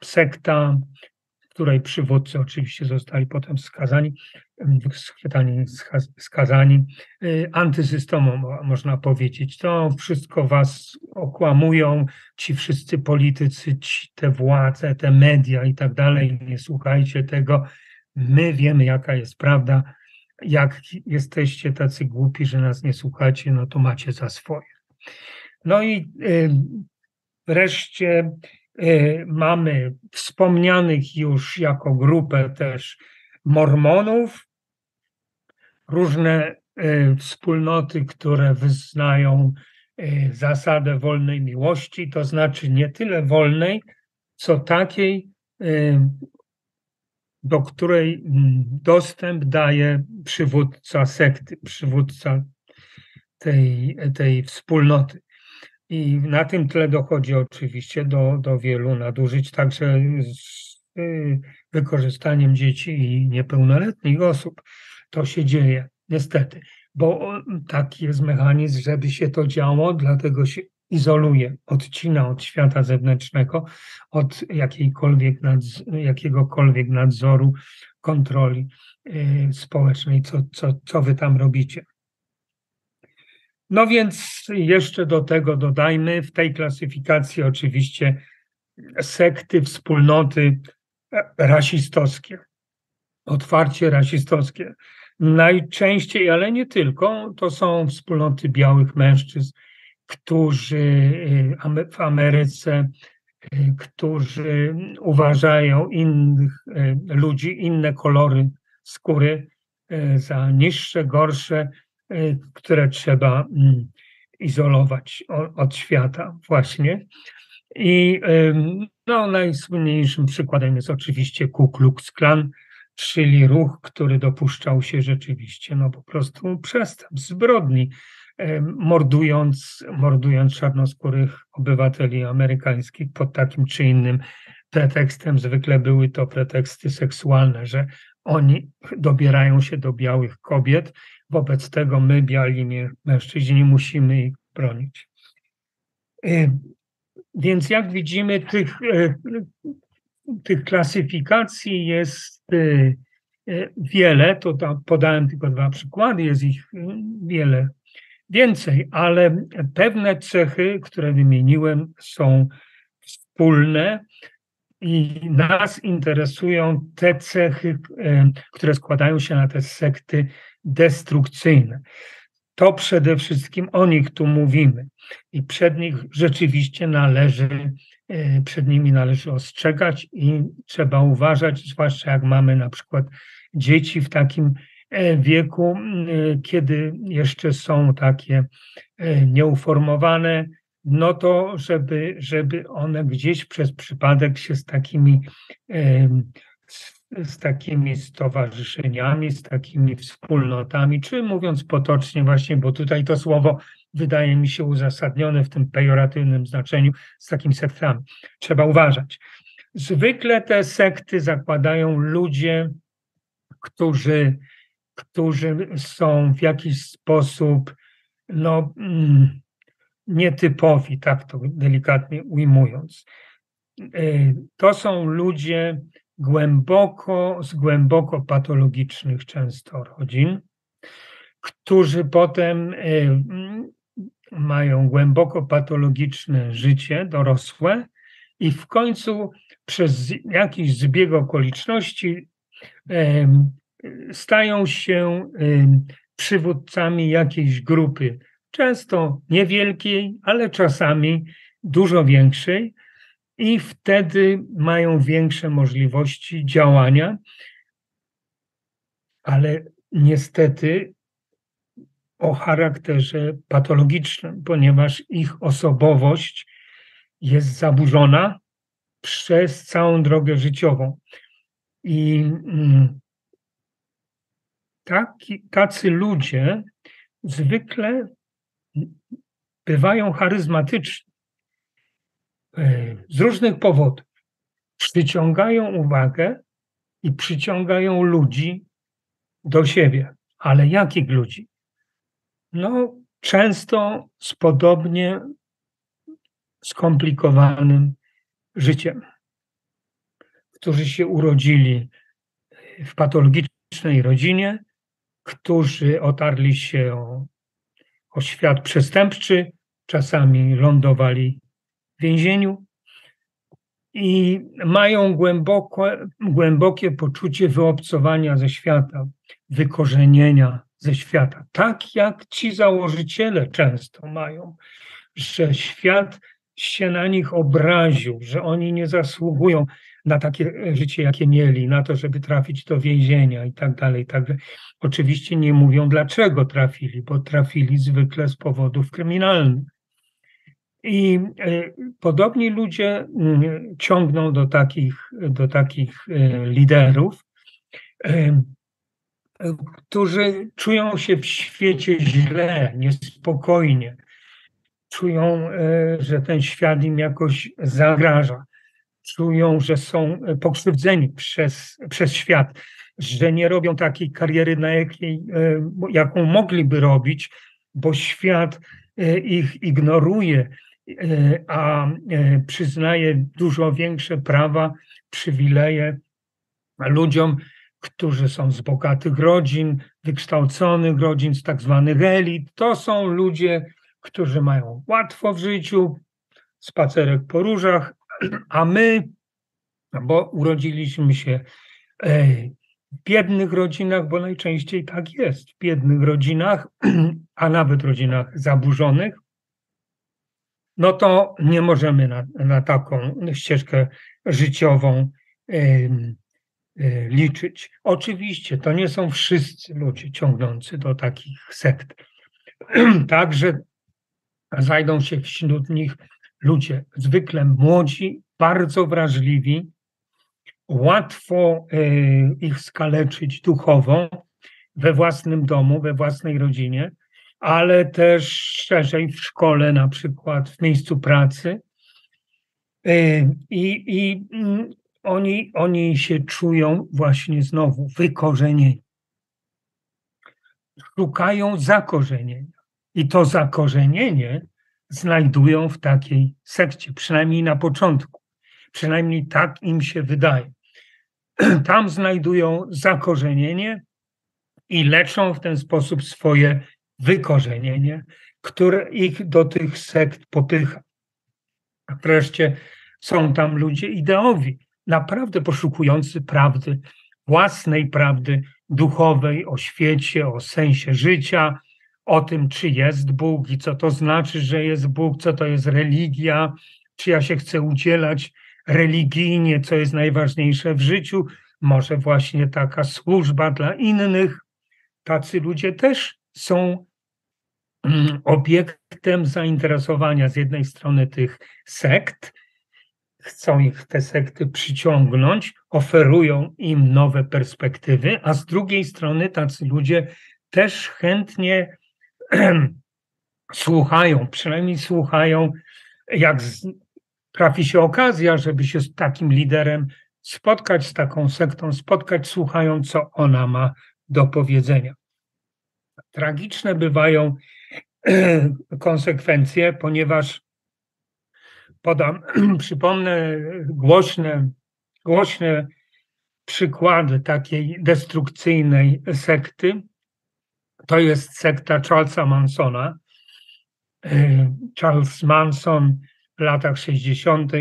[SPEAKER 1] sekta której przywódcy oczywiście zostali potem skazani, schwytani, skazani y, antysystemom, można powiedzieć. To wszystko was okłamują, ci wszyscy politycy, ci, te władze, te media i tak dalej. Nie słuchajcie tego. My wiemy, jaka jest prawda. Jak jesteście tacy głupi, że nas nie słuchacie, no to macie za swoje. No i y, wreszcie mamy wspomnianych już jako grupę też Mormonów, różne y, wspólnoty, które wyznają y, zasadę wolnej miłości, to znaczy nie tyle wolnej, co takiej, do której mm, dostęp daje przywódca sekty, przywódca tej, tej wspólnoty. I na tym tle dochodzi oczywiście do, do wielu nadużyć, także z y, wykorzystaniem dzieci i niepełnoletnich osób. To się dzieje, niestety, bo taki jest mechanizm, żeby się to działo, dlatego się izoluje, odcina od świata zewnętrznego, od jakiejkolwiek nadz- jakiegokolwiek nadzoru, kontroli y, społecznej, co, co, co wy tam robicie. No więc jeszcze do tego dodajmy w tej klasyfikacji oczywiście sekty, wspólnoty rasistowskie, otwarcie rasistowskie. Najczęściej, ale nie tylko, to są wspólnoty białych mężczyzn, którzy y, w Ameryce, y, którzy uważają innych ludzi, inne kolory skóry za niższe, gorsze, które trzeba mm, izolować od świata właśnie. I no, najsłynniejszym przykładem jest oczywiście Ku Klux Klan, czyli ruch, który dopuszczał się rzeczywiście no po prostu przestępstw, zbrodni, mordując, mordując czarnoskórych obywateli amerykańskich pod takim czy innym pretekstem. Zwykle były to preteksty seksualne, że oni dobierają się do białych kobiet Wobec tego my, biali mężczyźni, musimy ich bronić. E, więc jak widzimy, tych, e, tych klasyfikacji jest e, wiele, to podałem tylko dwa przykłady, jest ich wiele więcej, ale pewne cechy, które wymieniłem, są wspólne i nas interesują te cechy, które składają się na te sekty destrukcyjne. To przede wszystkim o nich tu mówimy i przed nich rzeczywiście należy, e, przed nimi należy ostrzegać i trzeba uważać, zwłaszcza jak mamy na przykład dzieci w takim e, wieku, e, kiedy jeszcze są takie nieuformowane, no to żeby, żeby one gdzieś przez przypadek się z takimi z takimi stowarzyszeniami, z takimi wspólnotami, czy mówiąc potocznie właśnie, bo tutaj to słowo wydaje mi się uzasadnione w tym pejoratywnym znaczeniu, z takimi sektami. Trzeba uważać. Zwykle te sekty zakładają ludzie, którzy, którzy są w jakiś sposób no, mm, nietypowi, tak to delikatnie ujmując. Y, to są ludzie, głęboko, z głęboko patologicznych często rodzin, którzy potem y, mają głęboko patologiczne życie dorosłe i w końcu przez jakiś zbieg okoliczności stają się przywódcami jakiejś grupy, często niewielkiej, ale czasami dużo większej, i wtedy mają większe możliwości działania, ale niestety o charakterze patologicznym, ponieważ ich osobowość jest zaburzona przez całą drogę życiową. I mm, taki, tacy ludzie zwykle bywają charyzmatyczni z różnych powodów. Przyciągają uwagę i przyciągają ludzi do siebie. Ale jakich ludzi? No, często z podobnie skomplikowanym życiem, którzy się urodzili w patologicznej rodzinie, którzy otarli się o, o świat przestępczy, czasami lądowali więzieniu i mają głębokie poczucie wyobcowania ze świata, wykorzenienia ze świata. Tak jak ci założyciele często mają, że świat się na nich obraził, że oni nie zasługują na takie życie, jakie mieli, na to, żeby trafić do więzienia i tak dalej. Także oczywiście nie mówią, dlaczego trafili, bo trafili zwykle z powodów kryminalnych. I e, podobni ludzie mm, ciągną do takich, do takich e, liderów, e, którzy czują się w świecie źle, niespokojnie, czują, że ten świat im jakoś zagraża, czują, że są pokrzywdzeni przez, przez świat, że nie robią takiej kariery, na jakiej, jaką mogliby robić, bo świat ich ignoruje, a e, przyznaje dużo większe prawa, przywileje ludziom, którzy są z bogatych rodzin, wykształconych rodzin, z tak zwanych elit. To są ludzie, którzy mają łatwo w życiu, spacerek po różach, a my, bo urodziliśmy się e, w biednych rodzinach, bo najczęściej tak jest, w biednych rodzinach, a nawet rodzinach zaburzonych, no to nie możemy na, na taką ścieżkę życiową y, y, liczyć. Oczywiście to nie są wszyscy ludzie ciągnący do takich sekt. Także znajdą się wśród nich ludzie zwykle młodzi, bardzo wrażliwi, łatwo y, ich skaleczyć duchowo we własnym domu, we własnej rodzinie ale też szerzej w szkole, na przykład w miejscu pracy. Y, I, i mm, oni, oni się czują właśnie znowu wykorzenieni. Szukają zakorzenienia. I to zakorzenienie znajdują w takiej sekcie, przynajmniej na początku. Przynajmniej tak im się wydaje. Tam znajdują zakorzenienie i leczą w ten sposób swoje wykorzenienie, które ich do tych sekt popycha. Wreszcie są tam ludzie ideowi, naprawdę poszukujący prawdy, własnej prawdy duchowej o świecie, o sensie życia, o tym, czy jest Bóg i co to znaczy, że jest Bóg, co to jest religia, czy ja się chcę udzielać religijnie, co jest najważniejsze w życiu, może właśnie taka służba dla innych. Tacy ludzie też są mm, obiektem zainteresowania z jednej strony tych sekt, chcą ich te sekty przyciągnąć, oferują im nowe perspektywy, a z drugiej strony tacy ludzie też chętnie słuchają, przynajmniej słuchają, jak trafi się okazja, żeby się z takim liderem spotkać, z taką sektą spotkać, słuchają, co ona ma do powiedzenia tragiczne bywają konsekwencje, ponieważ podam, przypomnę głośne, głośne przykłady takiej destrukcyjnej sekty, To jest sekta Charlesa Mansona. Charles Manson w latach 60.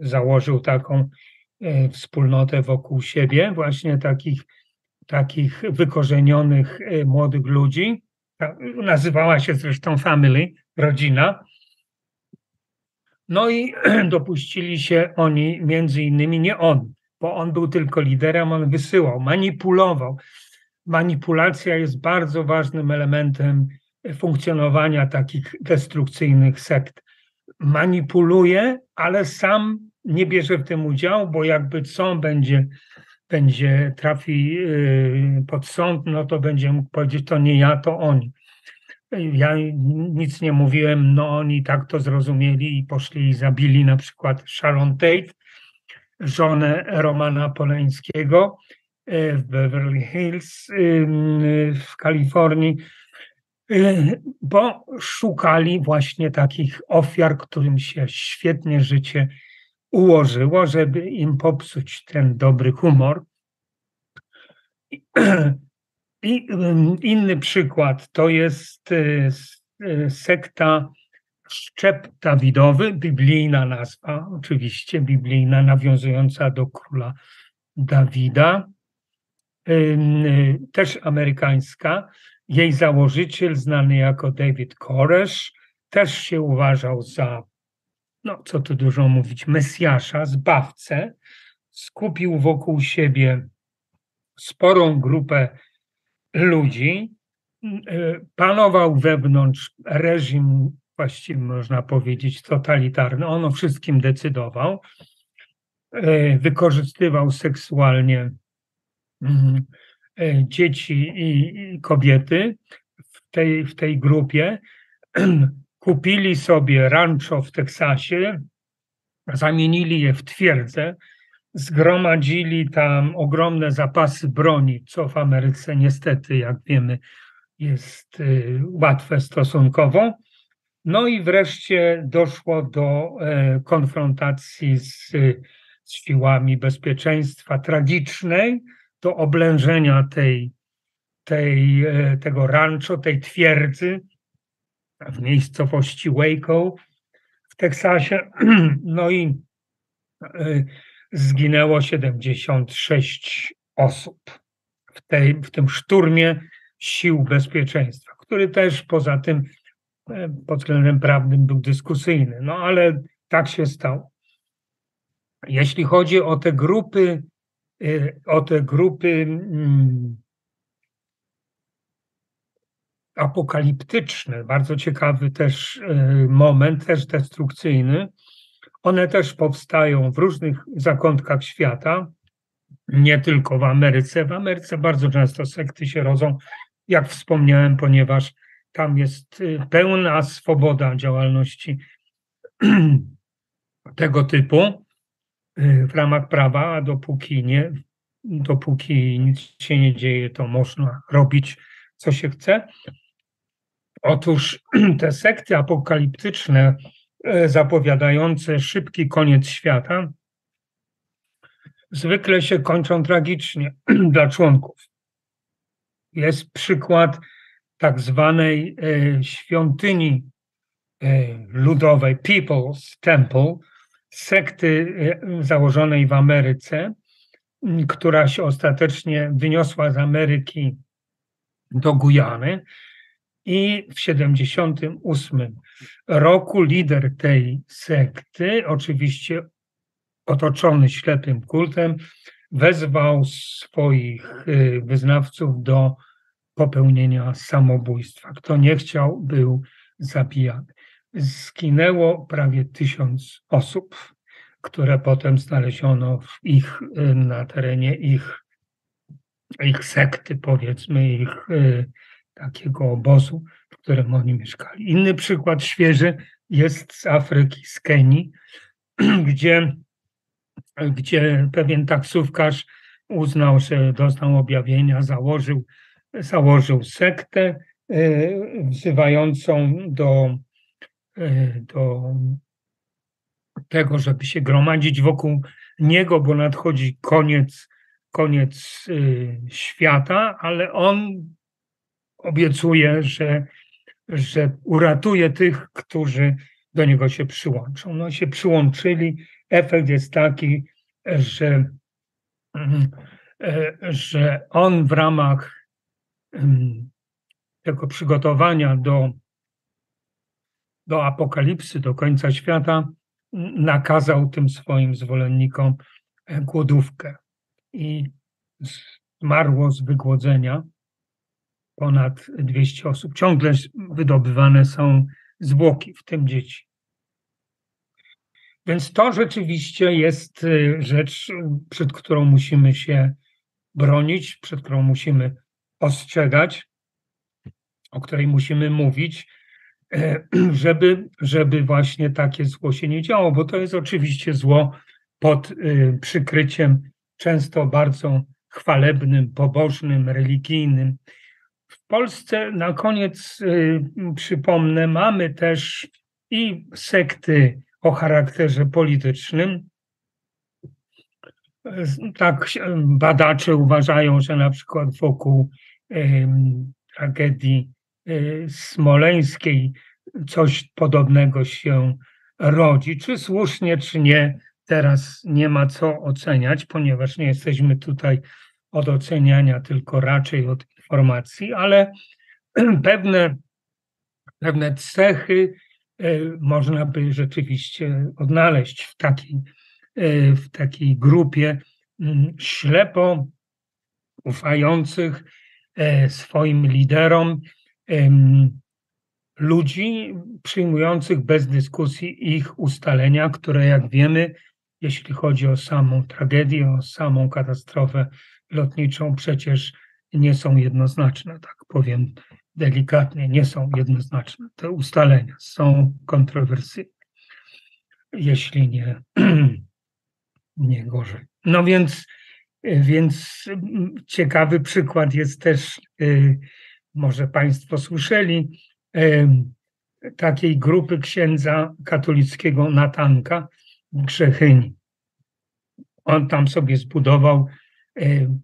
[SPEAKER 1] założył taką wspólnotę wokół siebie, właśnie takich, takich wykorzenionych młodych ludzi. Nazywała się zresztą Family, rodzina. No i dopuścili się oni, między innymi nie on, bo on był tylko liderem, on wysyłał, manipulował. Manipulacja jest bardzo ważnym elementem funkcjonowania takich destrukcyjnych sekt. Manipuluje, ale sam nie bierze w tym udziału, bo jakby co będzie, będzie trafi y, pod sąd, no to będzie mógł powiedzieć, to nie ja, to oni. Ja nic nie mówiłem, no oni tak to zrozumieli i poszli i zabili na przykład Sharon Tate, żonę Romana Poleńskiego e, w Beverly Hills w Kalifornii, bo szukali właśnie takich ofiar, którym się świetnie życie ułożyło, żeby im popsuć ten dobry humor. I inny przykład to jest y, y, sekta Szczep Dawidowy, biblijna nazwa, oczywiście biblijna, nawiązująca do króla Dawida, y, też amerykańska. Jej założyciel, znany jako David Koresh, też się uważał za, no co tu dużo mówić, Mesjasza, zbawcę. Skupił wokół siebie sporą grupę ludzi. E, panował wewnątrz reżim, właściwie można powiedzieć, totalitarny. On o wszystkim decydował. E, wykorzystywał seksualnie mm, e, dzieci i kobiety w tej, w tej grupie. Kupili sobie rancho w Teksasie, zamienili je w twierdzę, zgromadzili tam ogromne zapasy broni, co w Ameryce niestety, jak wiemy, jest y, łatwe stosunkowo. No i wreszcie doszło do e, konfrontacji z, z siłami bezpieczeństwa tragicznej, do oblężenia tej, tej, e, tego rancho, tej twierdzy w miejscowości Waco w Teksasie. No i e, zginęło 76 osób w, tej, w tym szturmie sił bezpieczeństwa, który też poza tym e, pod względem prawnym był dyskusyjny. No ale tak się stało. Jeśli chodzi o te grupy, e, o te grupy mm, apokaliptyczne, bardzo ciekawy też e, moment, też destrukcyjny, one też powstają w różnych zakątkach świata, nie tylko w Ameryce. W Ameryce bardzo często sekty się rodzą, jak wspomniałem, ponieważ tam jest y, pełna swoboda działalności tego typu y, w ramach prawa, a dopóki nie, dopóki nic się nie dzieje, to można robić, co się chce. Otóż te sekty apokaliptyczne, E, zapowiadające szybki koniec świata, zwykle się kończą tragicznie dla członków. Jest przykład tak zwanej e, świątyni e, ludowej, People's Temple, sekty założonej w Ameryce, która się ostatecznie wyniosła z Ameryki do Gujany i w 78 roku lider tej sekty, oczywiście otoczony ślepym kultem, wezwał swoich y, wyznawców do popełnienia samobójstwa. Kto nie chciał, był zabijany. Zginęło prawie tysiąc osób, które potem znaleziono ich, y, na terenie ich, ich sekty, powiedzmy, ich y, takiego obozu, w którym oni mieszkali. Inny przykład świeży jest z Afryki, z Kenii, gdzie, gdzie pewien taksówkarz uznał, że doznał objawienia, założył, założył sektę e, wzywającą do, e, do tego, żeby się gromadzić wokół niego, bo nadchodzi koniec, koniec e, świata, ale on obiecuje, że, że uratuje tych, którzy do niego się przyłączą. No się przyłączyli. Efekt jest taki, że, że on w ramach tego przygotowania do, do apokalipsy, do końca świata, nakazał tym swoim zwolennikom głodówkę. I zmarło z wygłodzenia ponad 200 osób. Ciągle wydobywane są zwłoki, w tym dzieci. Więc to rzeczywiście jest y, rzecz, przed którą musimy się bronić, przed którą musimy ostrzegać, o której musimy mówić, e, żeby, żeby właśnie takie zło się nie działo, bo to jest oczywiście zło pod y, przykryciem często bardzo chwalebnym, pobożnym, religijnym. W Polsce na koniec y, przypomnę, mamy też i sekty o charakterze politycznym. Tak badacze uważają, że na przykład wokół tragedii y, smoleńskiej coś podobnego się rodzi. Czy słusznie, czy nie, teraz nie ma co oceniać, ponieważ nie jesteśmy tutaj od oceniania, tylko raczej od informacji, ale pewne, pewne cechy e, można by rzeczywiście odnaleźć w takiej, e, w takiej grupie mm, ślepo ufających e, swoim liderom ludzi przyjmujących bez dyskusji ich ustalenia, które jak wiemy jeśli chodzi o samą tragedię, o samą katastrofę lotniczą, przecież nie są jednoznaczne, tak powiem delikatnie, nie są jednoznaczne. Te ustalenia są kontrowersyjne, jeśli nie, nie gorzej. No więc, więc ciekawy przykład jest też, y, może Państwo słyszeli, y, takiej grupy księdza katolickiego Natanka, Grzechyni. On tam sobie zbudował e,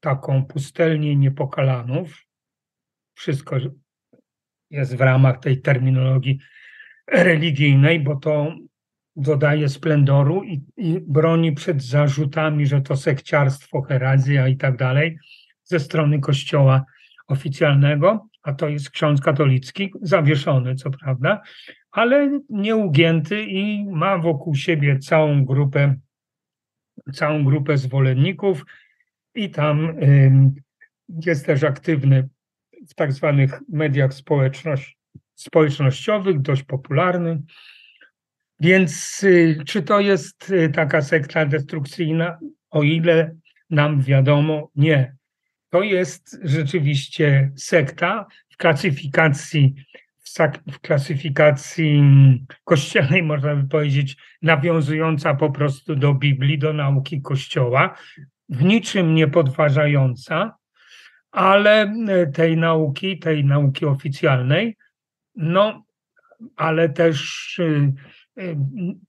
[SPEAKER 1] taką pustelnię niepokalanów. Wszystko jest w ramach tej terminologii religijnej, bo to dodaje splendoru i, i broni przed zarzutami, że to sekciarstwo, herezja i tak dalej ze strony kościoła oficjalnego, a to jest ksiądz katolicki, zawieszony co prawda, ale nieugięty i ma wokół siebie całą grupę, całą grupę zwolenników i tam jest też aktywny w tak zwanych mediach społeczność, społecznościowych, dość popularny. Więc y, czy to jest y, taka sekta destrukcyjna? O ile nam wiadomo, nie. To jest rzeczywiście sekta w klasyfikacji w klasyfikacji kościelnej, można by powiedzieć, nawiązująca po prostu do Biblii, do nauki Kościoła, w niczym nie podważająca, ale e, tej nauki, tej nauki oficjalnej, no, ale też e, e,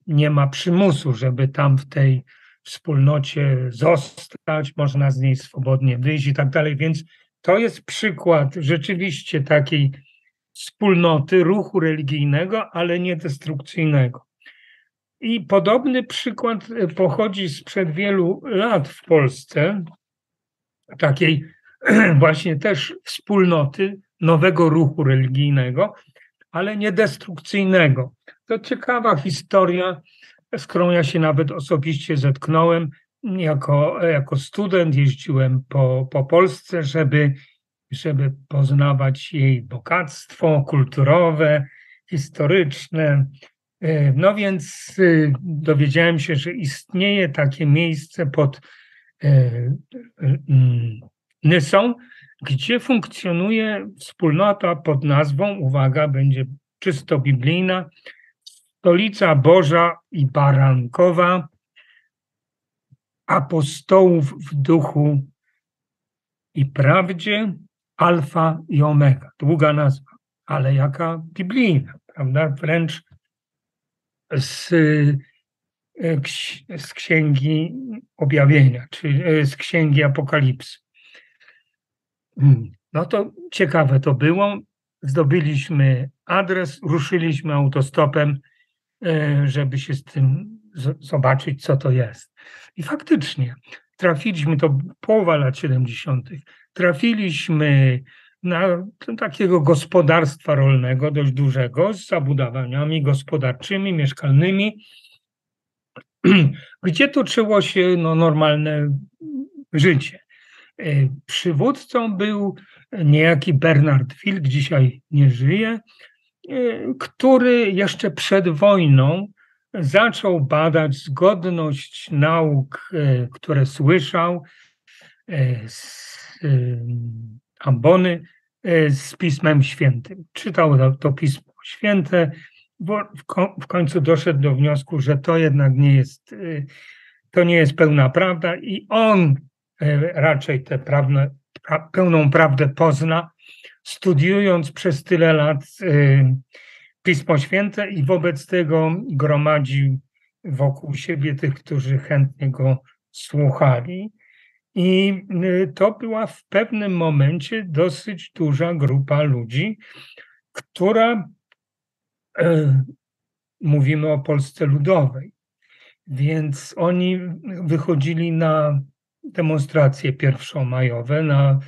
[SPEAKER 1] nie ma przymusu, żeby tam w tej wspólnocie zostać, można z niej swobodnie wyjść i tak dalej. Więc to jest przykład rzeczywiście takiej wspólnoty, ruchu religijnego, ale nie destrukcyjnego. I podobny przykład e, pochodzi sprzed wielu lat w Polsce, takiej właśnie też wspólnoty nowego ruchu religijnego, ale nie destrukcyjnego. To ciekawa historia, z którą ja się nawet osobiście zetknąłem. Jako, jako student jeździłem po, po Polsce, żeby żeby poznawać jej bogactwo kulturowe, historyczne. E, no więc y, dowiedziałem się, że istnieje takie miejsce pod e, mm, Nysą, gdzie funkcjonuje wspólnota pod nazwą, uwaga, będzie czysto biblijna, Stolica Boża i Barankowa, apostołów w duchu i prawdzie, alfa i omega. Długa nazwa, ale jaka biblijna, prawda? Wręcz z, e, z księgi objawienia, czy e, z księgi apokalipsy. Hmm. No to ciekawe to było. Zdobyliśmy adres, ruszyliśmy autostopem, e, żeby się z tym zobaczyć, co to jest. I faktycznie trafiliśmy, to połowa lat 70., trafiliśmy na takiego gospodarstwa rolnego dość dużego z zabudowaniami gospodarczymi, mieszkalnymi, gdzie toczyło się no, normalne życie. E, przywódcą był niejaki Bernard Wilk, dzisiaj nie żyje, e, który jeszcze przed wojną zaczął badać zgodność nauk, e, które słyszał z ambony z Pismem Świętym. Czytał to, Pismo Święte, bo w końcu doszedł do wniosku, że to jednak nie jest, to nie jest pełna prawda i on raczej tę prawne, pra, pełną prawdę pozna, studiując przez tyle lat Pismo Święte i wobec tego gromadził wokół siebie tych, którzy chętnie go słuchali. I y, to była w pewnym momencie dosyć duża grupa ludzi, która, e, mówimy o Polsce Ludowej, więc oni wychodzili na demonstracje pierwszomajowe, na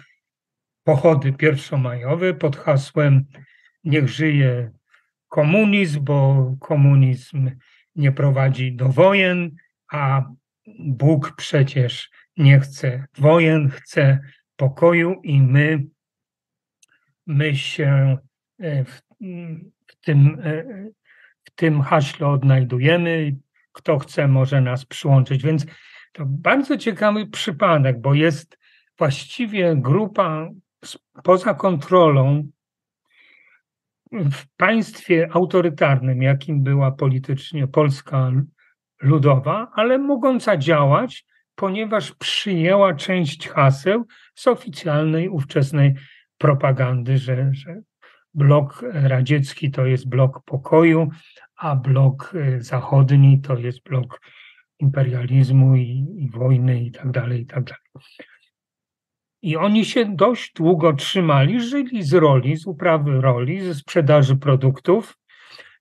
[SPEAKER 1] pochody pierwszomajowe pod hasłem Niech żyje komunizm, bo komunizm nie prowadzi do wojen, a Bóg przecież nie chce wojen, chce pokoju i my, my się e, w, w, tym, e, w tym haśle odnajdujemy. Kto chce, może nas przyłączyć. Więc to bardzo ciekawy przypadek, bo jest właściwie grupa poza kontrolą w państwie autorytarnym, jakim była politycznie Polska Ludowa, ale mogąca działać, ponieważ przyjęła część haseł z oficjalnej ówczesnej propagandy, że, że blok radziecki to jest blok pokoju, a blok e, zachodni to jest blok imperializmu i, i wojny i tak dalej, i tak dalej. I oni się dość długo trzymali, żyli z roli, z uprawy roli, ze sprzedaży produktów.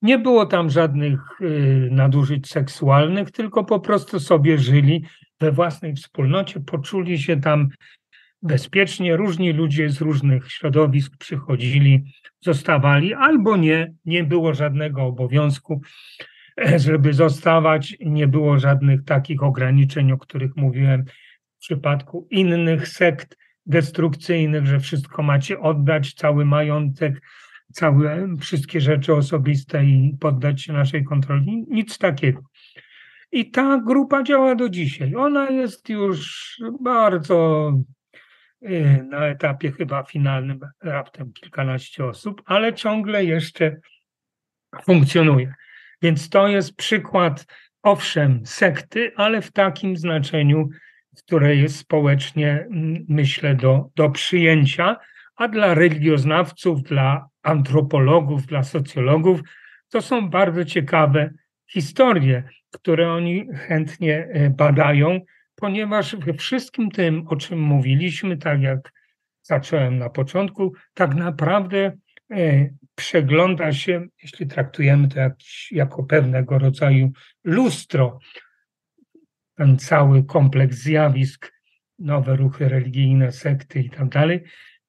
[SPEAKER 1] Nie było tam żadnych y, nadużyć seksualnych, tylko po prostu sobie żyli we własnej wspólnocie, poczuli się tam bezpiecznie. Różni ludzie z różnych środowisk przychodzili, zostawali albo nie, nie było żadnego obowiązku, żeby zostawać, nie było żadnych takich ograniczeń, o których mówiłem w przypadku innych sekt destrukcyjnych, że wszystko macie oddać, cały majątek, całe, wszystkie rzeczy osobiste i poddać się naszej kontroli. Nic takiego. I ta grupa działa do dzisiaj. Ona jest już bardzo y, na etapie chyba finalnym, raptem kilkanaście osób, ale ciągle jeszcze funkcjonuje. Więc to jest przykład, owszem, sekty, ale w takim znaczeniu, które jest społecznie, myślę, do, do przyjęcia, a dla religioznawców, dla antropologów, dla socjologów to są bardzo ciekawe historie, które oni chętnie e, badają, ponieważ we wszystkim tym, o czym mówiliśmy, tak jak zacząłem na początku, tak naprawdę e, przegląda się, jeśli traktujemy to jak, jako pewnego rodzaju lustro, ten cały kompleks zjawisk, nowe ruchy religijne, sekty i tak dalej,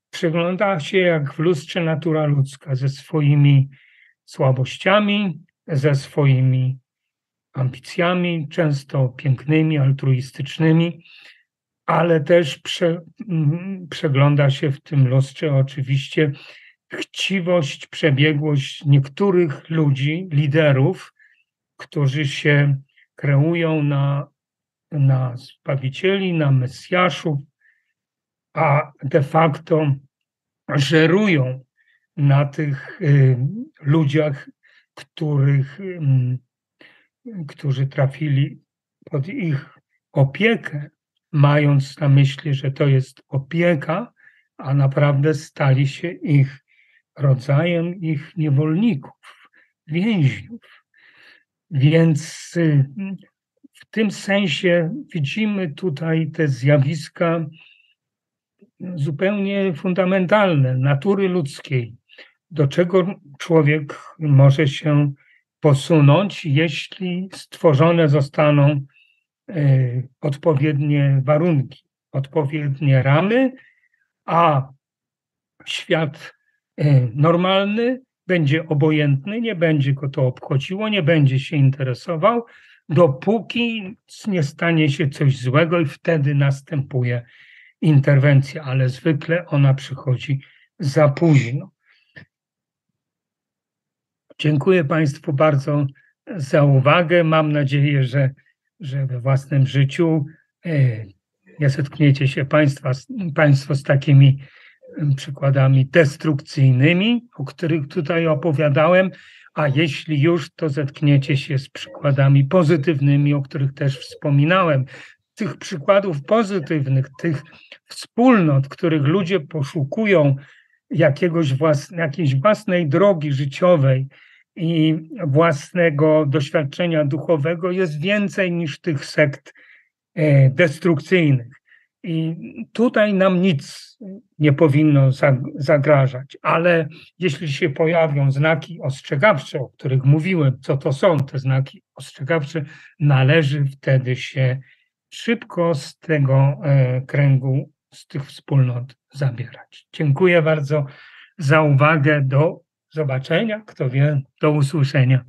[SPEAKER 1] przegląda się jak w lustrze natura ludzka ze swoimi słabościami, ze swoimi ambicjami, często pięknymi, altruistycznymi, ale też prze, przegląda się w tym lustrze oczywiście chciwość, przebiegłość niektórych ludzi, liderów, którzy się kreują na na Zbawicieli, na Mesjaszów, a de facto żerują na tych y, ludziach, których, którzy trafili pod ich opiekę, mając na myśli, że to jest opieka, a naprawdę stali się ich rodzajem, ich niewolników, więźniów. Więc w tym sensie widzimy tutaj te zjawiska zupełnie fundamentalne natury ludzkiej, do czego człowiek może się posunąć, jeśli stworzone zostaną e, odpowiednie warunki, odpowiednie ramy, a świat e, normalny będzie obojętny, nie będzie go to obchodziło, nie będzie się interesował, dopóki nie stanie się coś złego i wtedy następuje interwencja, ale zwykle ona przychodzi za późno. Dziękuję Państwu bardzo za uwagę. Mam nadzieję, że, że we własnym życiu e, nie zetkniecie się państwa, Państwo z takimi przykładami destrukcyjnymi, o których tutaj opowiadałem, a jeśli już, to zetkniecie się z przykładami pozytywnymi, o których też wspominałem. Tych przykładów pozytywnych, tych wspólnot, których ludzie poszukują jakiegoś jakiejś własnej drogi życiowej i własnego doświadczenia duchowego, jest więcej niż tych sekt e, destrukcyjnych. I tutaj nam nic nie powinno zagrażać, ale jeśli się pojawią znaki ostrzegawcze, o których mówiłem, co to są te znaki ostrzegawcze, należy wtedy się szybko z tego e, kręgu, z tych wspólnot zabierać. Dziękuję bardzo za uwagę. Do zobaczenia, kto wie, do usłyszenia.